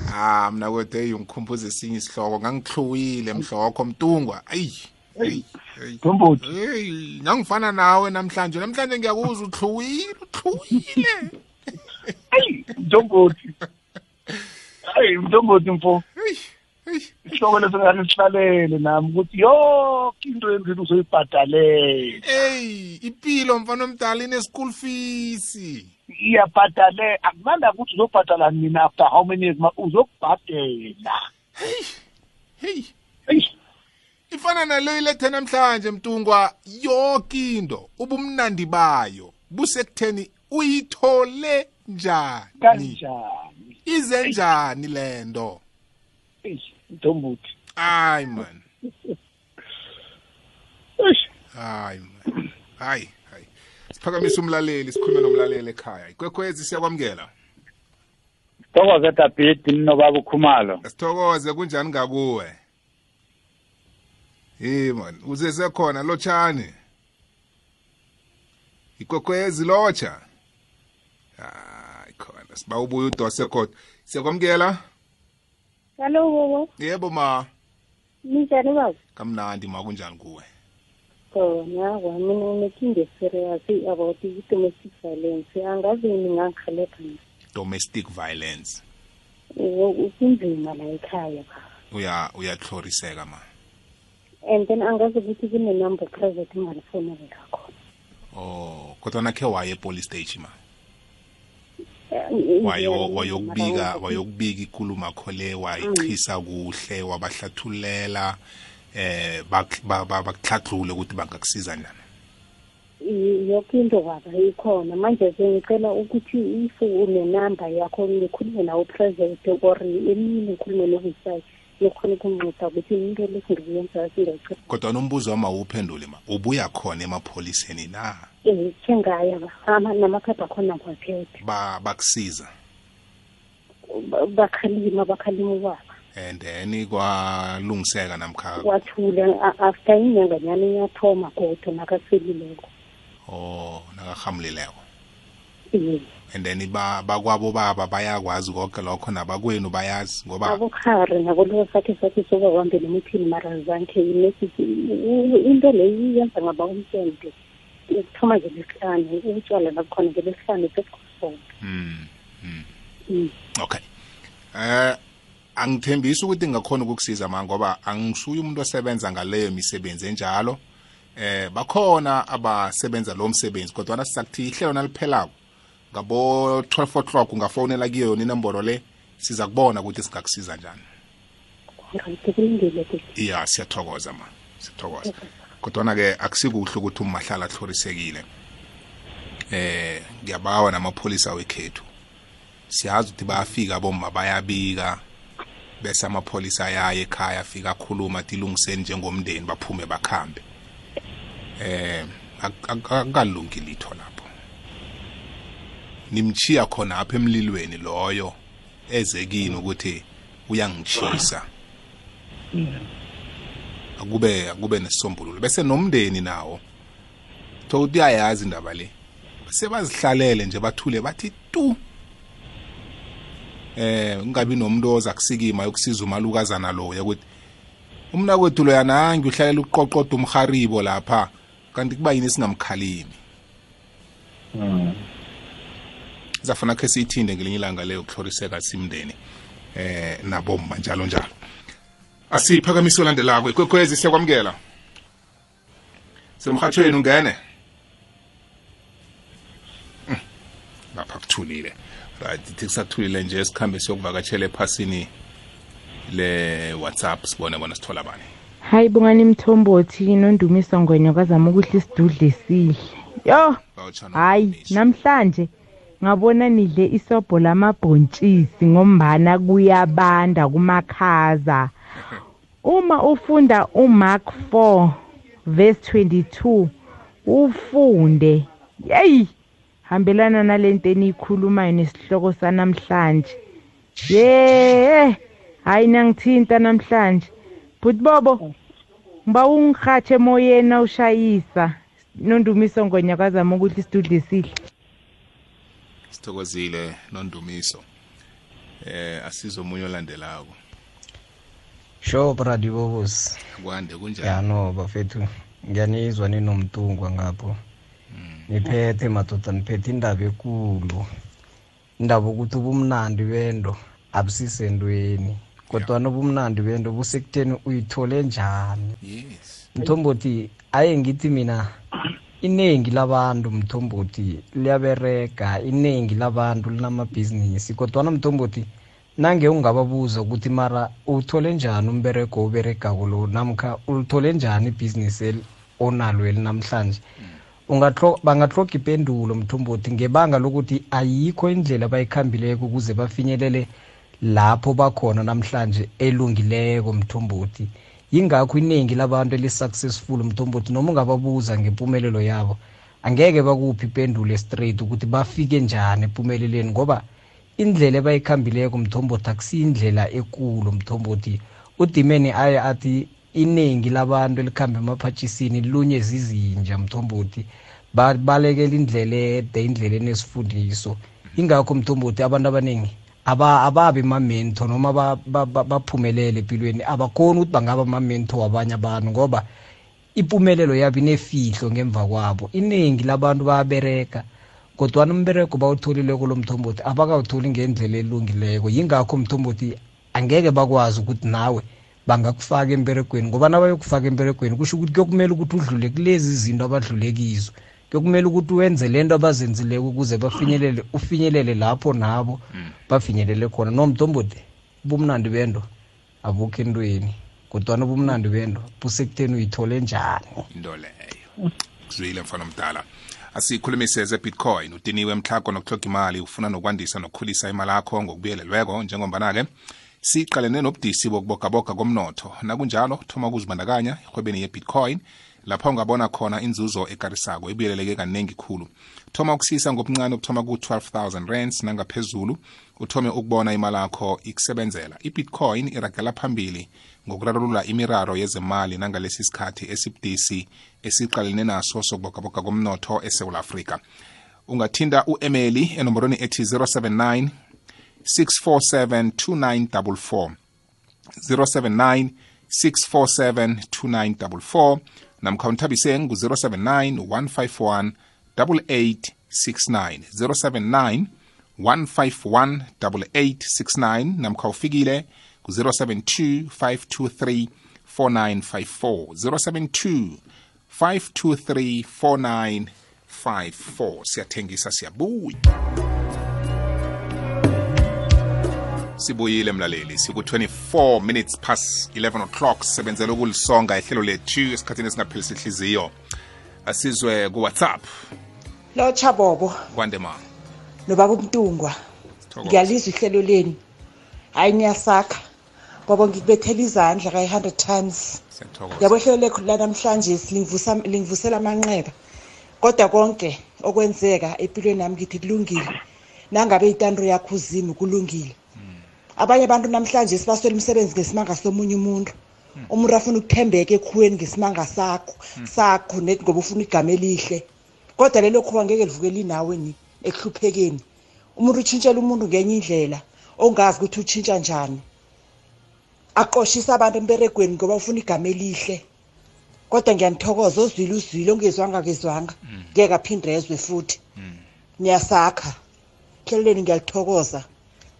Ah mina kwethu eyi ungikhumbuza esinye isihloko. Ngangihluwile mhlokho mtungwa. Ayi. Ayi Mthombothi. hey nangifana nawe namhlanje namhlanje ngiyakuzwa uhluwile uhluwile Hey, Mthombothi. Hey, Mthombothi mfo. hey hey Isihloko leso ngani sihlalele nami ukuthi yonke into yenzile uzoyibhadalela. hey impilo mfana omdala ine school fees Iyabhadale akunanda ukuthi uzobhadala mina after how many years ma uzokubhadela. hey hey Hey, ifana naleyo ilethe namhlanje mtungwa yonke into ubumnandi bayo busekutheni uyithole njani? Ize njani lento Hey, Mthombothi. hayi man. Hayi man. Hayi hayi. Siphakamise umlaleli sikhulume nomlaleli ekhaya. Ikwekhwezi siyakwamukela? Thokoza David nobaba ukhumalo. sithokoze kunjani ngakuwe? Hey man uze sekhona lotshani ikwekhwezi lotsha. Hayi khona siba ubuye udose kodwa. Siyakwamukela? Hello bobo, yebo ma. Ninjani baba? kamnandi ma kunjani kuwe? Khona mina unenkinga serious about i-domestic violence. Angazi ningangikhelapha nje. domestic violence. U- Kunzima la ekhaya uya uyahloriseka ma. And then angazi ukuthi kune-number private engalifonela khona. oh kodwa nakhe waye epolice station ma? Eh, wayo ngiya- wayokubika mara- wayokubika ikhuluma kho le wayichisa kuhle wabahlathulela eh bak- ba- ba- bakuhladlule ukuthi bangakusiza njani. I- yoke into baba ikhona. Manje sengicela ukuthi if une-number yakho ngikhulume nawo president or emini ngikhulume nobusayi ngikhona ukumnceda ukuthi into lesingikuyenza singayicela kodwa nombuzo wama uphendule ma ubuya khona emapholiseni na? Um sengaya ama- namakhadi akhona ngiwaphethe ba bakusiza? Ba- bakhalima bakhalima ubaba. And then kwalungiseka namkha? Wathule a- after inyanganyana iyathoma godo nakaselileko. Oh nakahamlileko Eh, and then ba bakwabo baba bayakwazi konke lokho nabakwenu bayazi ngoba abokhari nabolo sathi sathi sobabambele emithini mara zanke imessage into leyo iyenza ngaba umsente ukuthoma nje lesihlanu utshwala nabukhona nje lesihlanu sesikhosoke mm, mm. Mm. okay eh angithembisi ukuthi ngakhona ukukusiza ma ngoba angisuye umuntu osebenza ngaleyo misebenzi enjalo eh bakhona abasebenza lo msebenzi kodwa nasisakuthi ihlelo naliphelako ngabo 12 o'clock ungafonela kiyo yona inomboro le. Siza kubona ukuthi singakusiza njani. Iya siyathokoza ma siyathokoza. Kodwana-ke akusikuhle ukuthi umahlala ahlorisekile. Eh ngiyabawa namapholisa wekhethu. Siyazi ukuthi bayafika bomma bayabika bese amapholisa ayaye ekhaya afika akhuluma athi ilungiseni njengomndeni baphume bakhambe. Eh ak- ak- akukalungi litho lapho nimchiya khona apha emlilweni loyo eze kini ukuthi uyangishisa akube akube nesisombululo. Bese nomndeni nawo thokuthi uyayazi indaba le sebazihlalele nje bathule bathi tu. Eh ungabi nomuntu oza kusikima yokusiza umalukazana loya ukuthi umna kwethu loyana angi uhlalela ukuqoqoda umharibo lapha kanti kuba yini singamkhalimi zafuna khe siyithinde ngelinye ilanga leyo kuhloriseka simndeni eh nabomma njalo njalo. Asiphakamiso landelako ikwekhwezi siyakwamukela. Semhathweni ungene. Mm, lapha kuthulile. Right ithi kusathulile nje sikhambe siyokuvakatshela ephasini le whatsapp sibone bona sithola bani. Hayi bungani mthombothi nondumiso ngwenya kwazama ukuhla isidudle sihle. Yo Bawutshana hayi uNdumiso. namhlanje ngabona nidle isobho lamabhontshisi ngombana kuyabanda kumakhaza. Uma ufunda umark 4 verse 22 ufunde. Yeyi hambelana nalento eniyikhulumayo nesihloko sanamhlanje. Ye hayi nangithinta namhlanje. Bhutibobo ngiba ungihatshe emoyeni awushayisa nondumiso ngonyakazama ukuthi isidudle sihle sithokozile nondumiso. Eh asizomunye olandelako. Sure bradi bobos kwande kunjani? Ya no bafethu ngiyanizwa ninomtungwa ngapho. Niphethe madoda niphethe indaba ekulu. Indaba ukuthi ubumnandi bento abusisentweni kodwana ubumnandi bento busekutheni uyithole njani? Yes. Mthombothi aye ngithi mina iningi labantu mthombothi liyaberega iningi labantu linamabhizinisi kodwana mthombothi nange ungababuza ukuthi mara uthole njani umberego oberegako lo namkha ulithole njani ibhizinisi onalo eli namhlanje. Bangatloga ipendulo mthombothi ngebanga lokuthi ayikho indlela bayikhambileko ukuze bafinyelele lapho bakhona namhlanje elungileko mthombothi. Yingakho iningi labantu eli-successful mthombothi noma ungababuza ngempumelelo yabo angeke bakuphi ipendulo straight ukuthi bafike njani empumeleleni ngoba indlela ebayikhambileko mthombothi akusiyindlela ekulu mthombothi udimeni aye athi iningi labantu elikhambe emaphatshisini lunye zizinja mthombothi Ba- balekela indlela ede indlela enesifundiso ingakho mthombothi abantu abaningi aba ababi amamento noma ba- ba- ba- baphumelele empilweni. Abakhoni ukuthi bangaba amamento wabanye abantu ngoba impumelelo yabo inefihlo ngemva kwabo. Iningi labantu bayabereka kodwana umbereko bawutholileko lo mthombothi abakawutholi ngendlela elungileko. Yingakho mthombothi angeke bakwazi ukuthi nawe bangakufaka emberegweni. Ngoba nabayokufaka emberegweni kusho ukuthi kuyokumele ukuthi udlule kulezi zinto abadlule kizo. Kuyokumele ukuthi wenze lento abazenzileko ukuze bafinyelele ufinyelele lapho nabo bafinyelele khona. Nomthombothi ubumnandi bento abukho entweni kodwana ubumnandi bento busekutheni uyithole njani? Into leyo. Kuzwile mfana omdala. Asikhulumise ze-bitcoin udiniwe mhlako nokutloga imali ufuna nokwandisa nokukhulisa imali yakho ngokubuyelelweko njengombana-ke siqalene nobudisi bokubogaboga komnotho. Nakunjalo thoma ukuzibandakanya ehwebeni ye-bitcoin lapha ungabona khona inzuzo ekarisako ebuyeleleke kaningi khulu. Thoma ukusisa ngobuncane ukuthoma ku-12000 rands nangaphezulu uthome ukubona imali yakho ikusebenzela. Ibitcoin iragela phambili ngokurarulula imiraro yezemali nangalesi sikhathi esibudisi esiqalene naso sokubogaboga komnotho esewula afrika. Ungathinda u-emeli enomborweni ethi 079 647 2944 079 647 2944 namkha unthabise ngu-079 151 8869 079 151 8869 namkha ufikile ku-072 523 4954 072 523 4954 siyathengisa siyabuya sibuyile mlaleli. Siku-24 minutes past 11 o'clock. Sisebenzela ukulisonga ihlelo lethu esikhathini esingaphelisi ihliziyo asizwe kuwhatsapp. Lotsha bobo kwande ma nobaba umntungwa ngiyalizwa ihlelo leni hayi niyasakha bobo ngikubethela izandla kayi-100 times. Siyathokoza. Yabo ihlelo lekho lanamhlanje lingivusa- lingivusela amanqeba kodwa konke okwenzeka empilweni nami ngithi kulungile. Nangabe itando yakho uzimi kulungile. Abanye abantu namhlanje sibaswela umsebenzi ngesimanga somunye umuntu. Umuntu afuna ukuthembeka ekhuweni ngesimanga sakho sakho nethi ngoba ufuna igama elihle. Kodwa lelo khuba ngeke livukele inawe ni ekuhluphekeni umuntu utshintshela umuntu ngenye indlela ongazi ukuthi utshintsha njani. Aqoshisa abantu emberegweni ngoba ufuna igama elihle. Kodwa ngiyanithokoza ozwile uzwile ongezwanga kezwanga ngeke aphinde ezwe futhi. Niyasakha. Hleleleni ngiyalithokoza.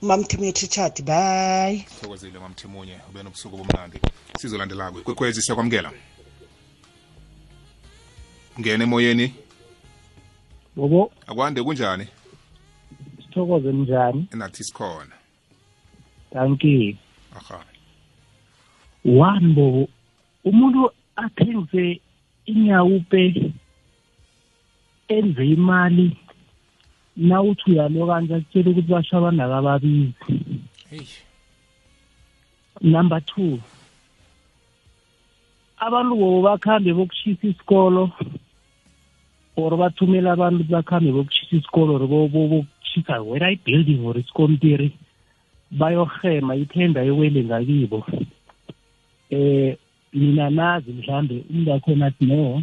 Umamthimini richard bye. Thokozile mamthimunye ube nobusuku bomnandi sizolandelako ikwekwezi siyakwamukela. Ngene emoyeni? Bobo. Akwande kunjani? Sithokoze njani? Nathi sikhona. Danki aha. One bobo. Umuntu athengise inyawupe enze imali nawuthi uyalo kanje akutshela ukuthi basho abandaka ababizi Hey. number two. Abantu bobo bakhambe bokushisa isikolo or bathumele abantu ukuthi bakhambe bokushisa isikolo or bo- bo- bokushisa whether i-building or isikontiri bayorhema ithenda yokwele ngakibo eh mina nazi mhlambe umuntu akhona athi no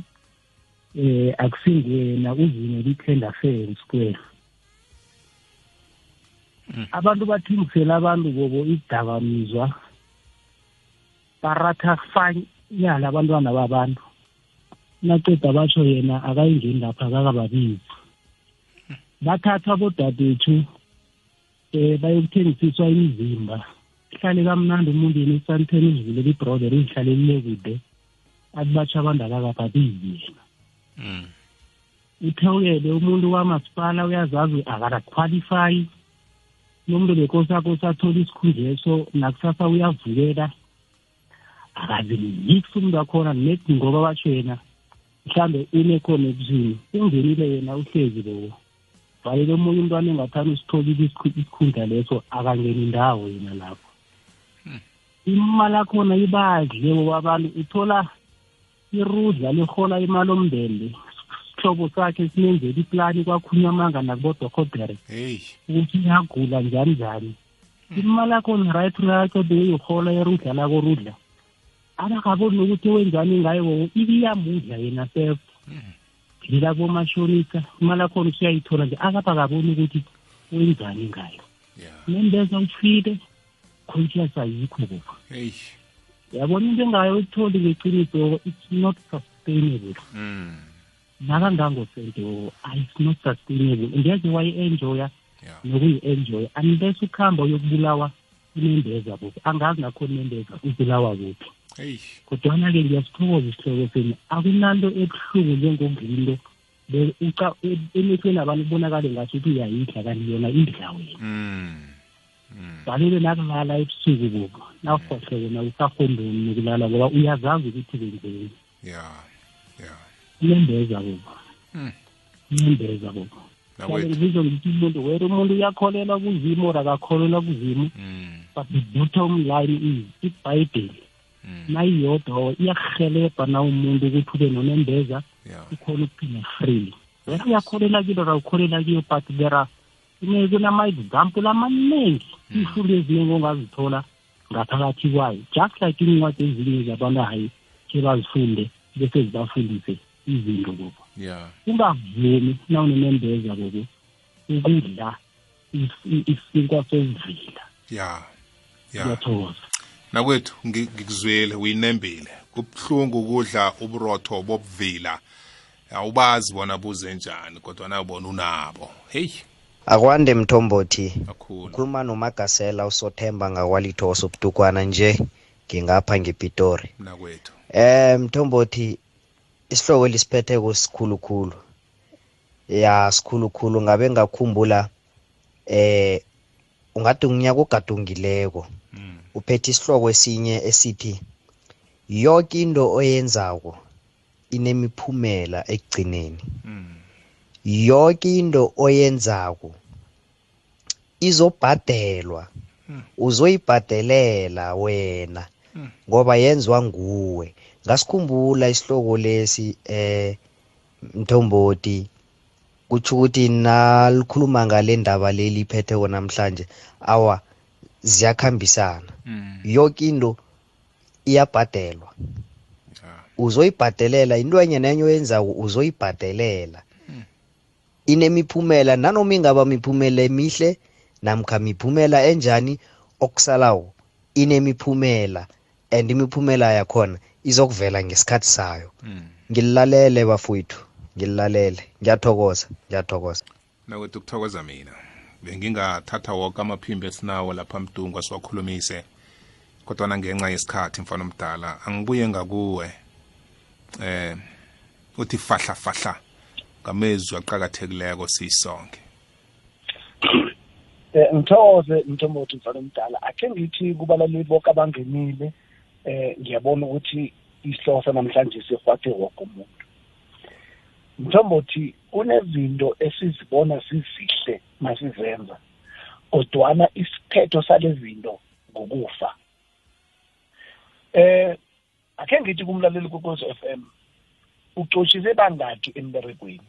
eh akusingwena uzimo lithenda fair square. Abantu bathengisela abantu bobo idakamizwa. Baratha fanyala abantwana babantu. Naceda batsho yena akayingeni lapha akakababizi. Bathatha bodadethu um bayokuthengisiswa imizimba. Ihlale kamnandi umuntu yena esanteni izivulela ibroder izihlalelile kude athi batsho abantu akakababizi yena uthewukele umuntu kamasipala uyazazi akakaqualify nomuntu bekosakosi athola isikhundleso nakusasa uyavukela. Akazi yikho umuntu wakhona net ngoba batsho yena mhlambe une-connection ungenile yena uhlezi lowo. Valele omunye umntwana engathani usitholile isikhundla leso akangeni indawo yena lapho. Imali akhona ibadle abantu uthola irudla lihola imali omndende isihlobo sakhe sinenzela iplani kwakhulunyamanga nakubodokodere ukuthi uyagula njani njani. Imali yakhona right right beyihola irudla lako rudla abakaboni nokuthi wenzani ngayo ibiyamudla yena sef lela komashonisa imali yakhona usuyayithola nje akapha kaboni ukuthi wenzani ngayo. Nembeza ufile conscious ayikho kuba yabona into engayo itholi ngeqiniso it's not sustainable. Nakangangosento it's not sustainable ngeze wayi-enjoya nokuyi-enjoya unless ukuhamba uyokubulawa inembeza kuphi? Angazi nakhona inembeza ubulawa kuphi. Kodwana-ke ngiyasithokoza isihloko senu. Akunanto ebuhlungu njengokudla into emehlweni abantu kubonakale ngathi ukuthi uyayidla kanti yona idla wena valele nakulala ebusuku kubo nawuhohleke na usahondoni nokulala ngoba uyazazi ukuthi benzeni ya inembeza kubo inembeza kubo ngizwe ngithi umuntu wena umuntu uyakholelwa kuzimo or akakholelwa kuzimo. But the bottom line is ibhayibheli nayiyodwa iyakuhelebha na umuntu ukuthi ube nonembeza ukhona ukuphila free. Wena uyakholela kilo awukholela kiyo but there are kunama-example amaningi ifundo eziningi ongazithola ngaphakathi kwayo. Just like incwadi ezinye zabantu hayi ke bazifunde bese zibafundise izinto kobo yeah. Ungavumi na unemembeza kobo ukudla isinkwa sezivila ya ya ngiyathokoza. Nakwethu ngi- ngikuzwile uyinembile. Kubuhlungu ukudla uburotho bobuvila. Awubazi bona buze njani kodwa nabona unabo. Heyi akwande mthombothi. Kakhulu ukhuluma nomagasela usothemba ngakwalitho sobutukwana nje ngingapha ngepitori. Nakwethu. Eh mthombothi isihloko elisiphetheko sikhulukhulu ya sikhulukhulu ngabe ngakhumbula eh ungathi ngunyaka ogadungileko uphethe isihloko esinye esithi yonke into oyenzako inemiphumela ekugcineni. Yonke into oyenzako izobhadelwa uzoyibhadelela wena ngoba yenziwa nguwe. Ngasikhumbula isihloko lesi eh mthombothi kutsho ukuthi nalikhuluma ngale ndaba leli iphetheko namhlanje awa ziyakhambisana. Yonke into iyabhadelwa. Uzoyibhadelela into enye nenye oyenzako uzoyibhadelela. Inemiphumela nanoma ingaba miphumela emihle namkha miphumela enjani okusalawo inemiphumela and imiphumela yakhona izokuvela ngesikhathi sayo. Ngililalele bafowethu ngililalele. Ngiyathokoza ngiyathokoza. Nakwethu kuthokoza mina. Bengingathatha woke amaphimbo esinawo lapha mdungu siwakhulumise. Kodwana ngenxa yesikhathi mfana omdala angibuye ngakuwe. Eh uthi fahla fahla. Ngamezwi aqakathekileko siyisonke eh ngithokoze mthombothi mfana omdala. Akhe ngithi kubalaleli bonke abangenile. Eh ngiyabona ukuthi isihloko sanamhlanje sihwathe woke umuntu. Mthombothi kunezinto esizibona sizihle masizenza kodwana isiphetho sale zinto ngokufa. Eh akhe ngithi kumlaleli kokozo FM ucotshise bangaki emberegweni.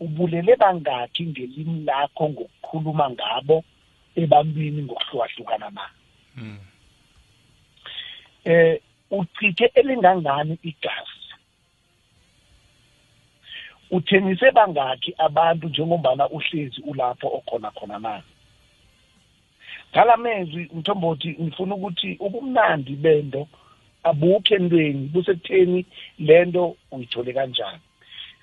Ubulele bangaki ngelimi lakho ngokukhuluma ngabo ebantwini ngokuhlukahlukana na? Eh uchithe elingangani igazi? Uthengise bangaki abantu njengombana uhlezi ulapho okhona khona na? Ngalamezwi mthombothi ngifuna ukuthi ubumnandi bento abukho entweni busekutheni lento uyithole kanjani?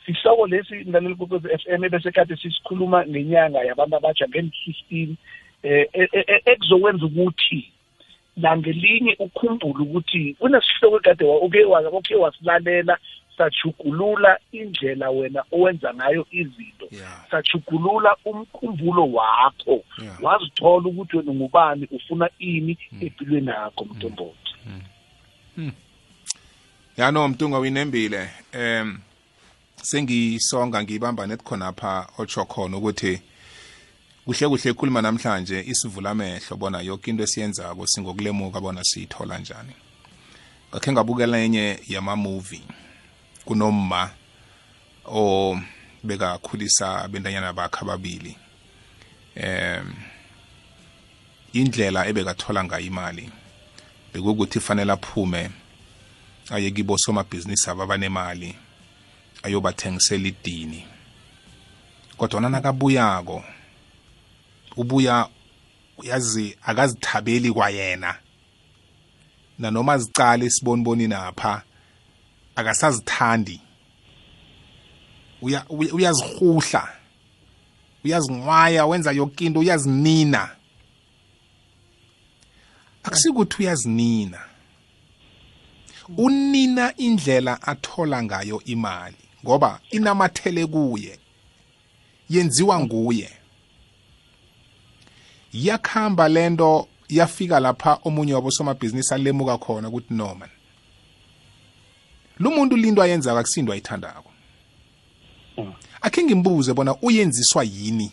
Sihloko lesi mlaleli kokwezi f m ebese kade sisikhuluma ngenyanga yabantu abatsha ngeni-fifteen eh ekuzokwenza ukuthi nangelinye ukhumbule ukuthi kunesihloko ekade uke uke wasilalela sajugulula indlela wena owenza ngayo izinto. Sajugulula umkhumbulo wakho. Wazithola ukuthi wena ngubani ufuna ini empilweni yakho mntombothi. Ya no mtunga winembile. Em sengisonga ngibamba nethi khonapha otsho khona ukuthi kuhle kuhle ekhuluma namhlanje isivula amehlo bona yonke into esiyenzako singokulemuka bona siyithola njani. Ngakhe ngabukela enye yama-movie kunomma o bekakhulisa abentanyana bakhe ababili. Em indlela ebekathola ngayo imali bekukuthi fanele aphume aye kibo somabhizinisi aba banemali ayobathengisela idini. Kodwa nakabuyako ubuya uyazi akazithabeli kwayena. Nanoma zicala isiboniboni napha akasazithandi. Uyazihuhla uyazinwaya wenza yonke into uyazinina. Akusikuthi uyazinina. Unina indlela athola ngayo imali ngoba inamathele kuye yenziwa nguye. Yakhamba lento yafika lapha omunye wabosomabhizinisi alemuka khona ukuthi no man. Lo muntu linto ayenzako akusinto ayithandako. Akhe ngimbuze bona uyenziswa yini?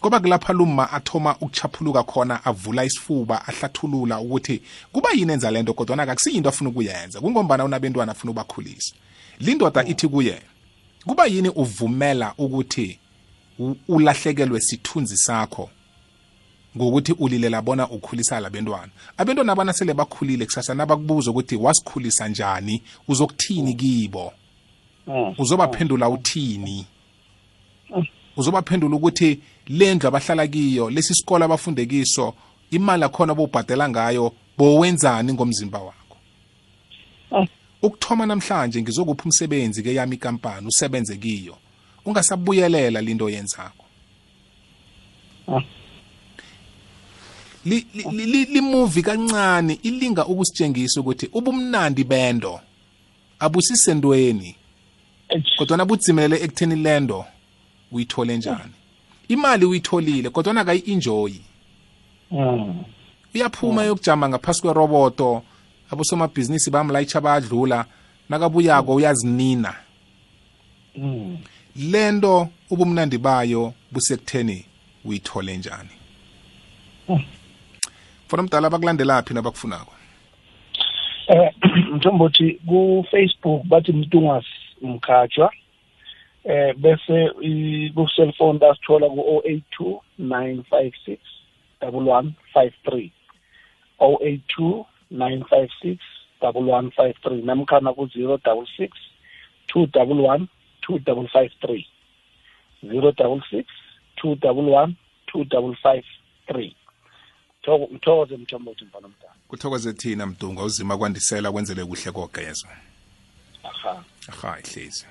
Ngoba kulapha lumma athoma ukuchaphuluka khona avula isifuba ahlathulula ukuthi kuba yini enza lento kodwana kakusiyinto afuna ukuyenza. Kungombana unabentwana afuna ubakhulisa lindoda ithi kuye kuba yini uvumela ukuthi ulahlekelwe sithunzi sakho ngokuthi ulilela bona ukhulisa labantwana abantwana abana sele bakhulile kusasa nabakubuza ukuthi wasikhulisa njani uzokuthini kibo? Uzobaphendula uthini? Uzobaphendula ukuthi lendlu abahlala kiyo lesi sikolo abafunde kiso imali akhona bowubhadela ngayo bowenzani ngomzimba wakho? Ukuthoma namhlanje ngizokupha umsebenzi ke yami ikampani usebenze kiyo. Ungasabuyelela linto oyenzako? Limuvi kancane ilinga ukusitshengisa ukuthi ubumnandi bendo abusisendweni kodwana budzimelele ekutheni lendo uyithole njani? Imali uyitholile kodwana kayi-enjoyi uyaphuma yokujama ngaphasi kweroboto abosomabhizinisi bamlayitsha bayadlula nakabuyako uyazinina. Lento ubumnandi bayo busekutheni uyithole njani? Fona mdala bakulandelaphi nabakufunako? Eh mthombothi ku-facebook bathi mtungas mkhatshwa eh bese ku-cellphone basithola ku-082 956 1153 082 956 1153 namkhana ku-066 211 2553 066 211 2553 ngithokoze mthombothi mfana mdala. Kuthokoze thina mdunga uzima kwandisela kwenzele kuhle kogezwa. Aha. Aha ihlezi.